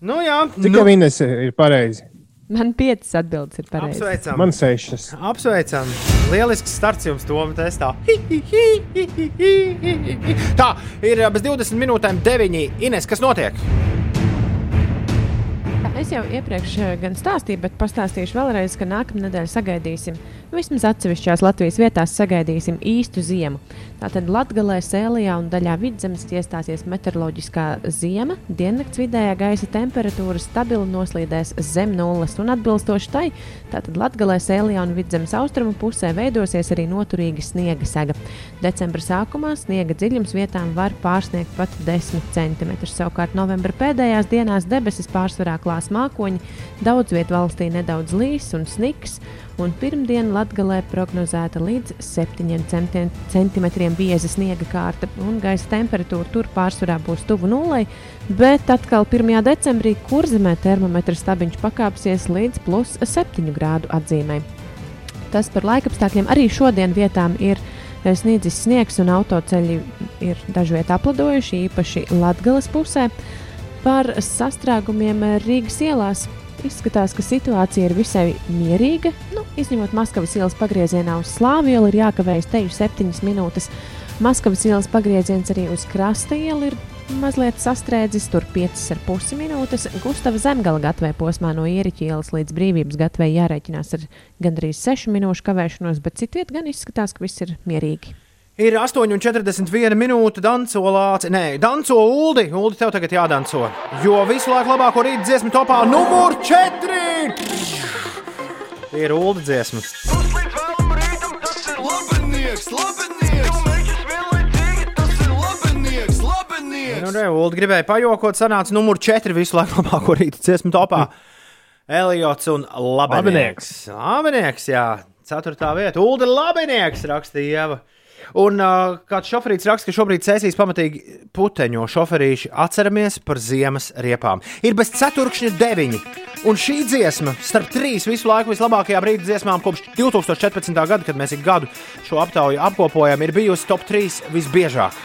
Nu, jā, Cik nu, viņas ir pareizi? Man piecas atbildes ir pareizas. apsveicam. Man sešas. Apsveicam! Lielisks starts jums, Toms, testā. Tā ir bez 20 minūtēm 9. Ines, kas notiek? Es jau iepriekš eh, gan stāstīju, bet pastāstīšu vēlreiz, ka nākamā nedēļa sagaidīsim, nu, vismaz atsevišķās Latvijas vietās, sagaidīsim īstu ziemu. Tātad Latvijā, Sēlijā un daļā vidzemes iestāsies meteoroloģiskā ziema. Diennakts vidējā gaisa temperatūra stabili noslīdēs zem nulles un atbilstoši tai, tātad Latvijā, Sēlijā un vidzemes austrumu pusē veidosies arī noturīga sniega sega. Decembra sākumā sniega dziļums vietām var pārsniegt pat 10 cm. Savukārt novembra pēdējās dienās debesis pārsvarā klās mākoņi, daudz vietā valstī nedaudz līs un sniks, un pirmdien Latvijā prognozēta līdz 7 centi- centimetriem bieza sniega kārta, un gaisa temperatūra tur pārsvarā būs tuvu nulei, bet atkal 1. decembrī kurzemē termometra stabiņš pakāpsies līdz plus 7 grādu atzīmē. Tas par laikapstākļiem arī šodien vietām ir eh, sniedzis sniegs un autoceļi ir dažviet apladojuši, īpaši Latvijas pusē. Par sastrēgumiem Rīgas ielās izskatās, ka situācija ir visai mierīga. Nu, izņemot Maskavas ielas pagriezienā uz Slāvu ielu, ir jākavējas teju 7 minūtes. Maskavas ielas pagrieziens arī uz Krasta ielu ir mazliet sastrēdzis, tur 5,5 minūtes. Gustava zemgala gatavē posmā no Ieriķa ielas līdz brīvības gatavē jārēķinās ar gandrīz 6 minūšu kavēšanos, bet citviet gan izskatās, ka viss ir mierīgi. Ir 8,41 minūte dancolāts. Nē, danco Uldi. Uldi, tev tagad jādanco. Jo visu laiku labāko rīta dziesmu topā numur 4 ir Uldi dziesma. Labinieks, labinieks! Labinieks, labinieks! Nu, re, Uldi gribēja pajokot, sanāca numur 4 visu laiku labāko rīta dziesmu topā. Eliots un Labinieks. Labinieks, jā, 4. vieta. Uldi Labinieks rakstīja Ieva. Un uh, kāds šoferīts raksta, ka šobrīd cēsīs pamatīgi puteņo šoferīši atceramies par ziemas riepām. Ir bez ceturkšņa deviņi. Un šī dziesma, starp trīs visu laiku vislabākajām rīta dziesmām, kopš 2014. gada, kad mēs ik gadu šo aptauju apkopojam, ir bijusi top 3 visbiežāk.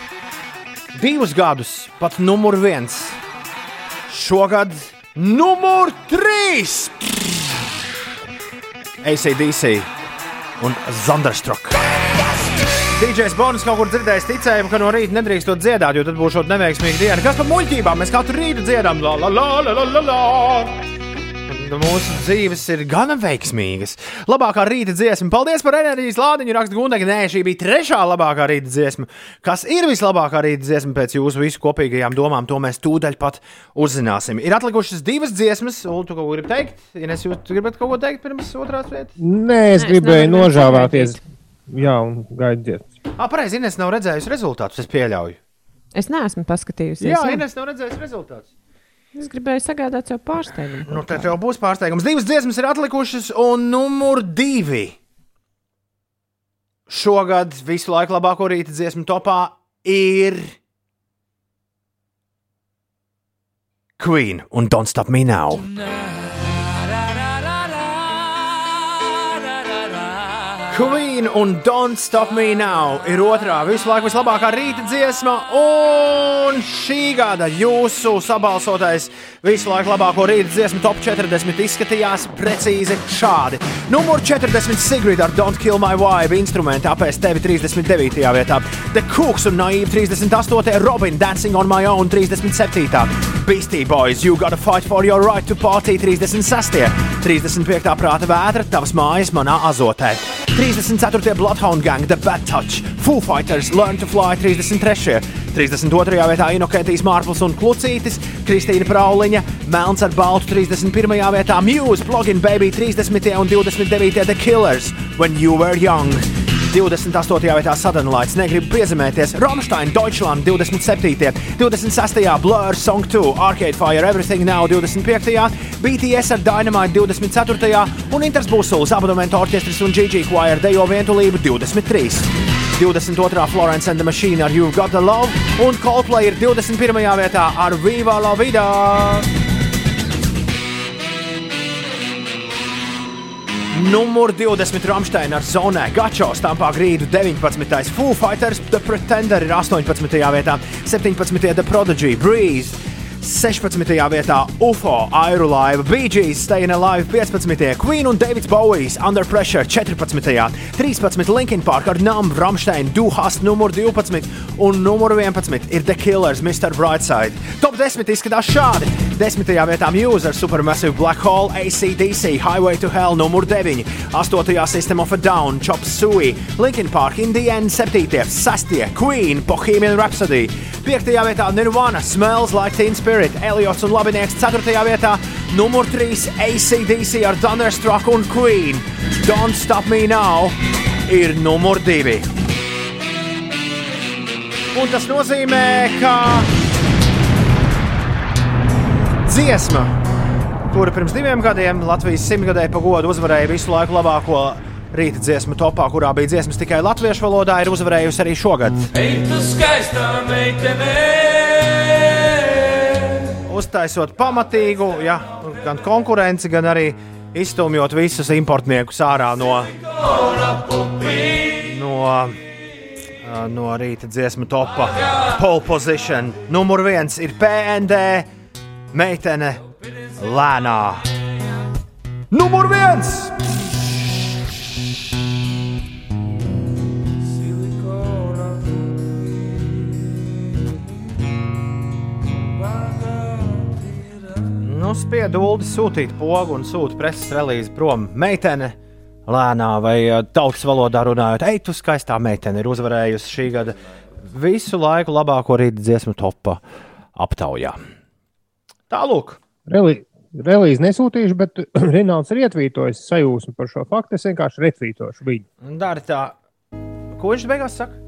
Divus gadus pat numur viens. Šogad numur 3! ACDC un Zanderstrok. DJs Bonis kaut kur dzirdējis ticējumu, ka no rīta nedrīkstot dziedāt, jo tad būs šāda neveiksmīga diena. Kas par muļķībām? Mēs katru rītu dziedam, la la la la la la la. Un Mūsu dzīves ir gana veiksmīgas. Labākā rīta dziesma. Paldies par enerģijas lādiņu. Raksta Gunga, nē, šī bija trešā labākā rīta dziesma. Kas ir vislabākā rīta dziesma pēc jūsu visu kopīgajām domām, to mēs tūdaļ pat uzzināsim. Ir atlikušas divas dziesmas, un tu kaut ko gribi teikt? Ja es jūs gribat kaut ko teikt pirms otrās vietas? Nē, es Nē, es gribēju nožāvāties. Jā, un gaidiet. Ah, pareizi, Ines nav redzējusi rezultātus. Es pieļauju. Es neesmu paskatījusies. Jā, Ines nav redzējusi rezultātus. Es gribēju sagādāt sev pārsteigumu. Nu, tad jau būs pārsteigums. Divas dziesmas ir atlikušas, un numur divi. Šogad visu laiku labāko rīta dziesmu topā ir Queen un Don't Stop Me Now. Queen un Don't Stop Me Now ir otrā visu laiku vislabākā rīta dziesma, un šī gada jūsu sabalsotais visu laiku labāko rīta dziesmu top 40 izskatījās precīzi šādi. Numur 40 Sigrid ar Don't Kill My Vibe instrumenti apēst tevi 39. vietā, The Cooks un Naive 38. Robin Dancing on My Own 37. Beastie Boys You Gotta Fight for Your Right to Party 36. 35. prāta vētra, tavas mājas manā azotē. 34. Bloodhound Gang, The Bad Touch, Foo Fighters, Learn to Fly 33. 32. vietā Inokētīs Mārpls un Klucītis, Kristīna Prauliņa, Melns ar baltu 31. vietā Muse, Plugin Baby 30. un 29. The Killers When You Were Young. 28. vietā Sadonlaits negribu piezemēties, Rammstein, Deutschland 27. 26. Blur, Song 2, Arcade Fire, Everything Now 25. BTS ar Dynamite 24. un Inters Busuls, Abonementa orķestris un Gigi Choir dejo vientulību 23. 22. Florence and the Machine ar You've Got the Love un Coldplay ir 21. vietā ar Viva la Vida. Numur 20 Rāmsteina ar zonē Gačo stampā grīdu 19. Foo Fighters The Pretender ir 18. vietā, 17. The Prodigy Breeze. 16. vietā UFO, Aerolaiva, BG's, Staying Alive 15. Queen un Davids Bowies, Under Pressure 14. 13. Linkin Park ar Numb, Ramstein, Du Hast numur 12 un numur 11 ir The Killers, Mr. Brightside. Top 10 izskatās šādi. 10. vietā Muse ar Supermassive Black Hole, ACDC, Highway to Hell numur 9, 8. System of a Down, Chop Suey, Linkin Park, Indiana 7. 6. Queen, Bohemian Rhapsody, 5. vietā Nirvana, Smells Like Teen Spirit, Eliots un Labinieks 4. vietā, numur 3 ACDC ar Thunderstruck un Queen, Don't Stop Me Now ir numur 2. Un tas nozīmē, ka dziesma, kura pirms diviem gadiem Latvijas simtgadē pagodu uzvarēja visu laiku labāko rīta dziesmu topā, kurā bija dziesmas tikai latviešu valodā, ir uzvarējusi arī šogad. Ej, tu skaistā meitene! Uztaisot pamatīgu, ja, gan konkurenci, gan arī izstumjot visus importniekus ārā no, no, no rīta dziesmu topā. Pole position numur viens ir PND meitene lēnā. Numur viens! Nu, spiedu Ulu sūtīt pogu un sūta preses relīzi prom. Meitene lēnā vai tautas valodā runājot, ej, tu skaistā meitene ir uzvarējusi šī gada visu laiku labāko rīta dziesmu topa aptaujā. Tālāk. Relī, relīzi nesūtīšu, bet Rinalds ir ietvītojis sajūsmu par šo faktu. Es vienkārši retvītošu viņu. Dari tā. Ko viņš beigās saka?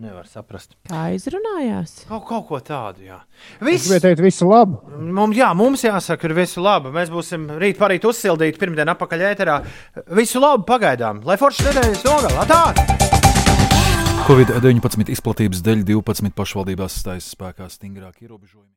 Nevar saprast. Kā izrunājās? Kaut, kaut ko tādu, jā. Es Viss, gribēju teikt, visu labu. mums, jā, mums jāsaka, ir visu labu. Mēs būsim rīt parīt uzsildīti, pirmdien apakaļ ēterā. Visu labu pagaidām, lai foršas nedēļas nogalā. Tā! Covid-19 izplatības dēļ 12 pašvaldībās stājas spēkā stingrāki ierobežojumi.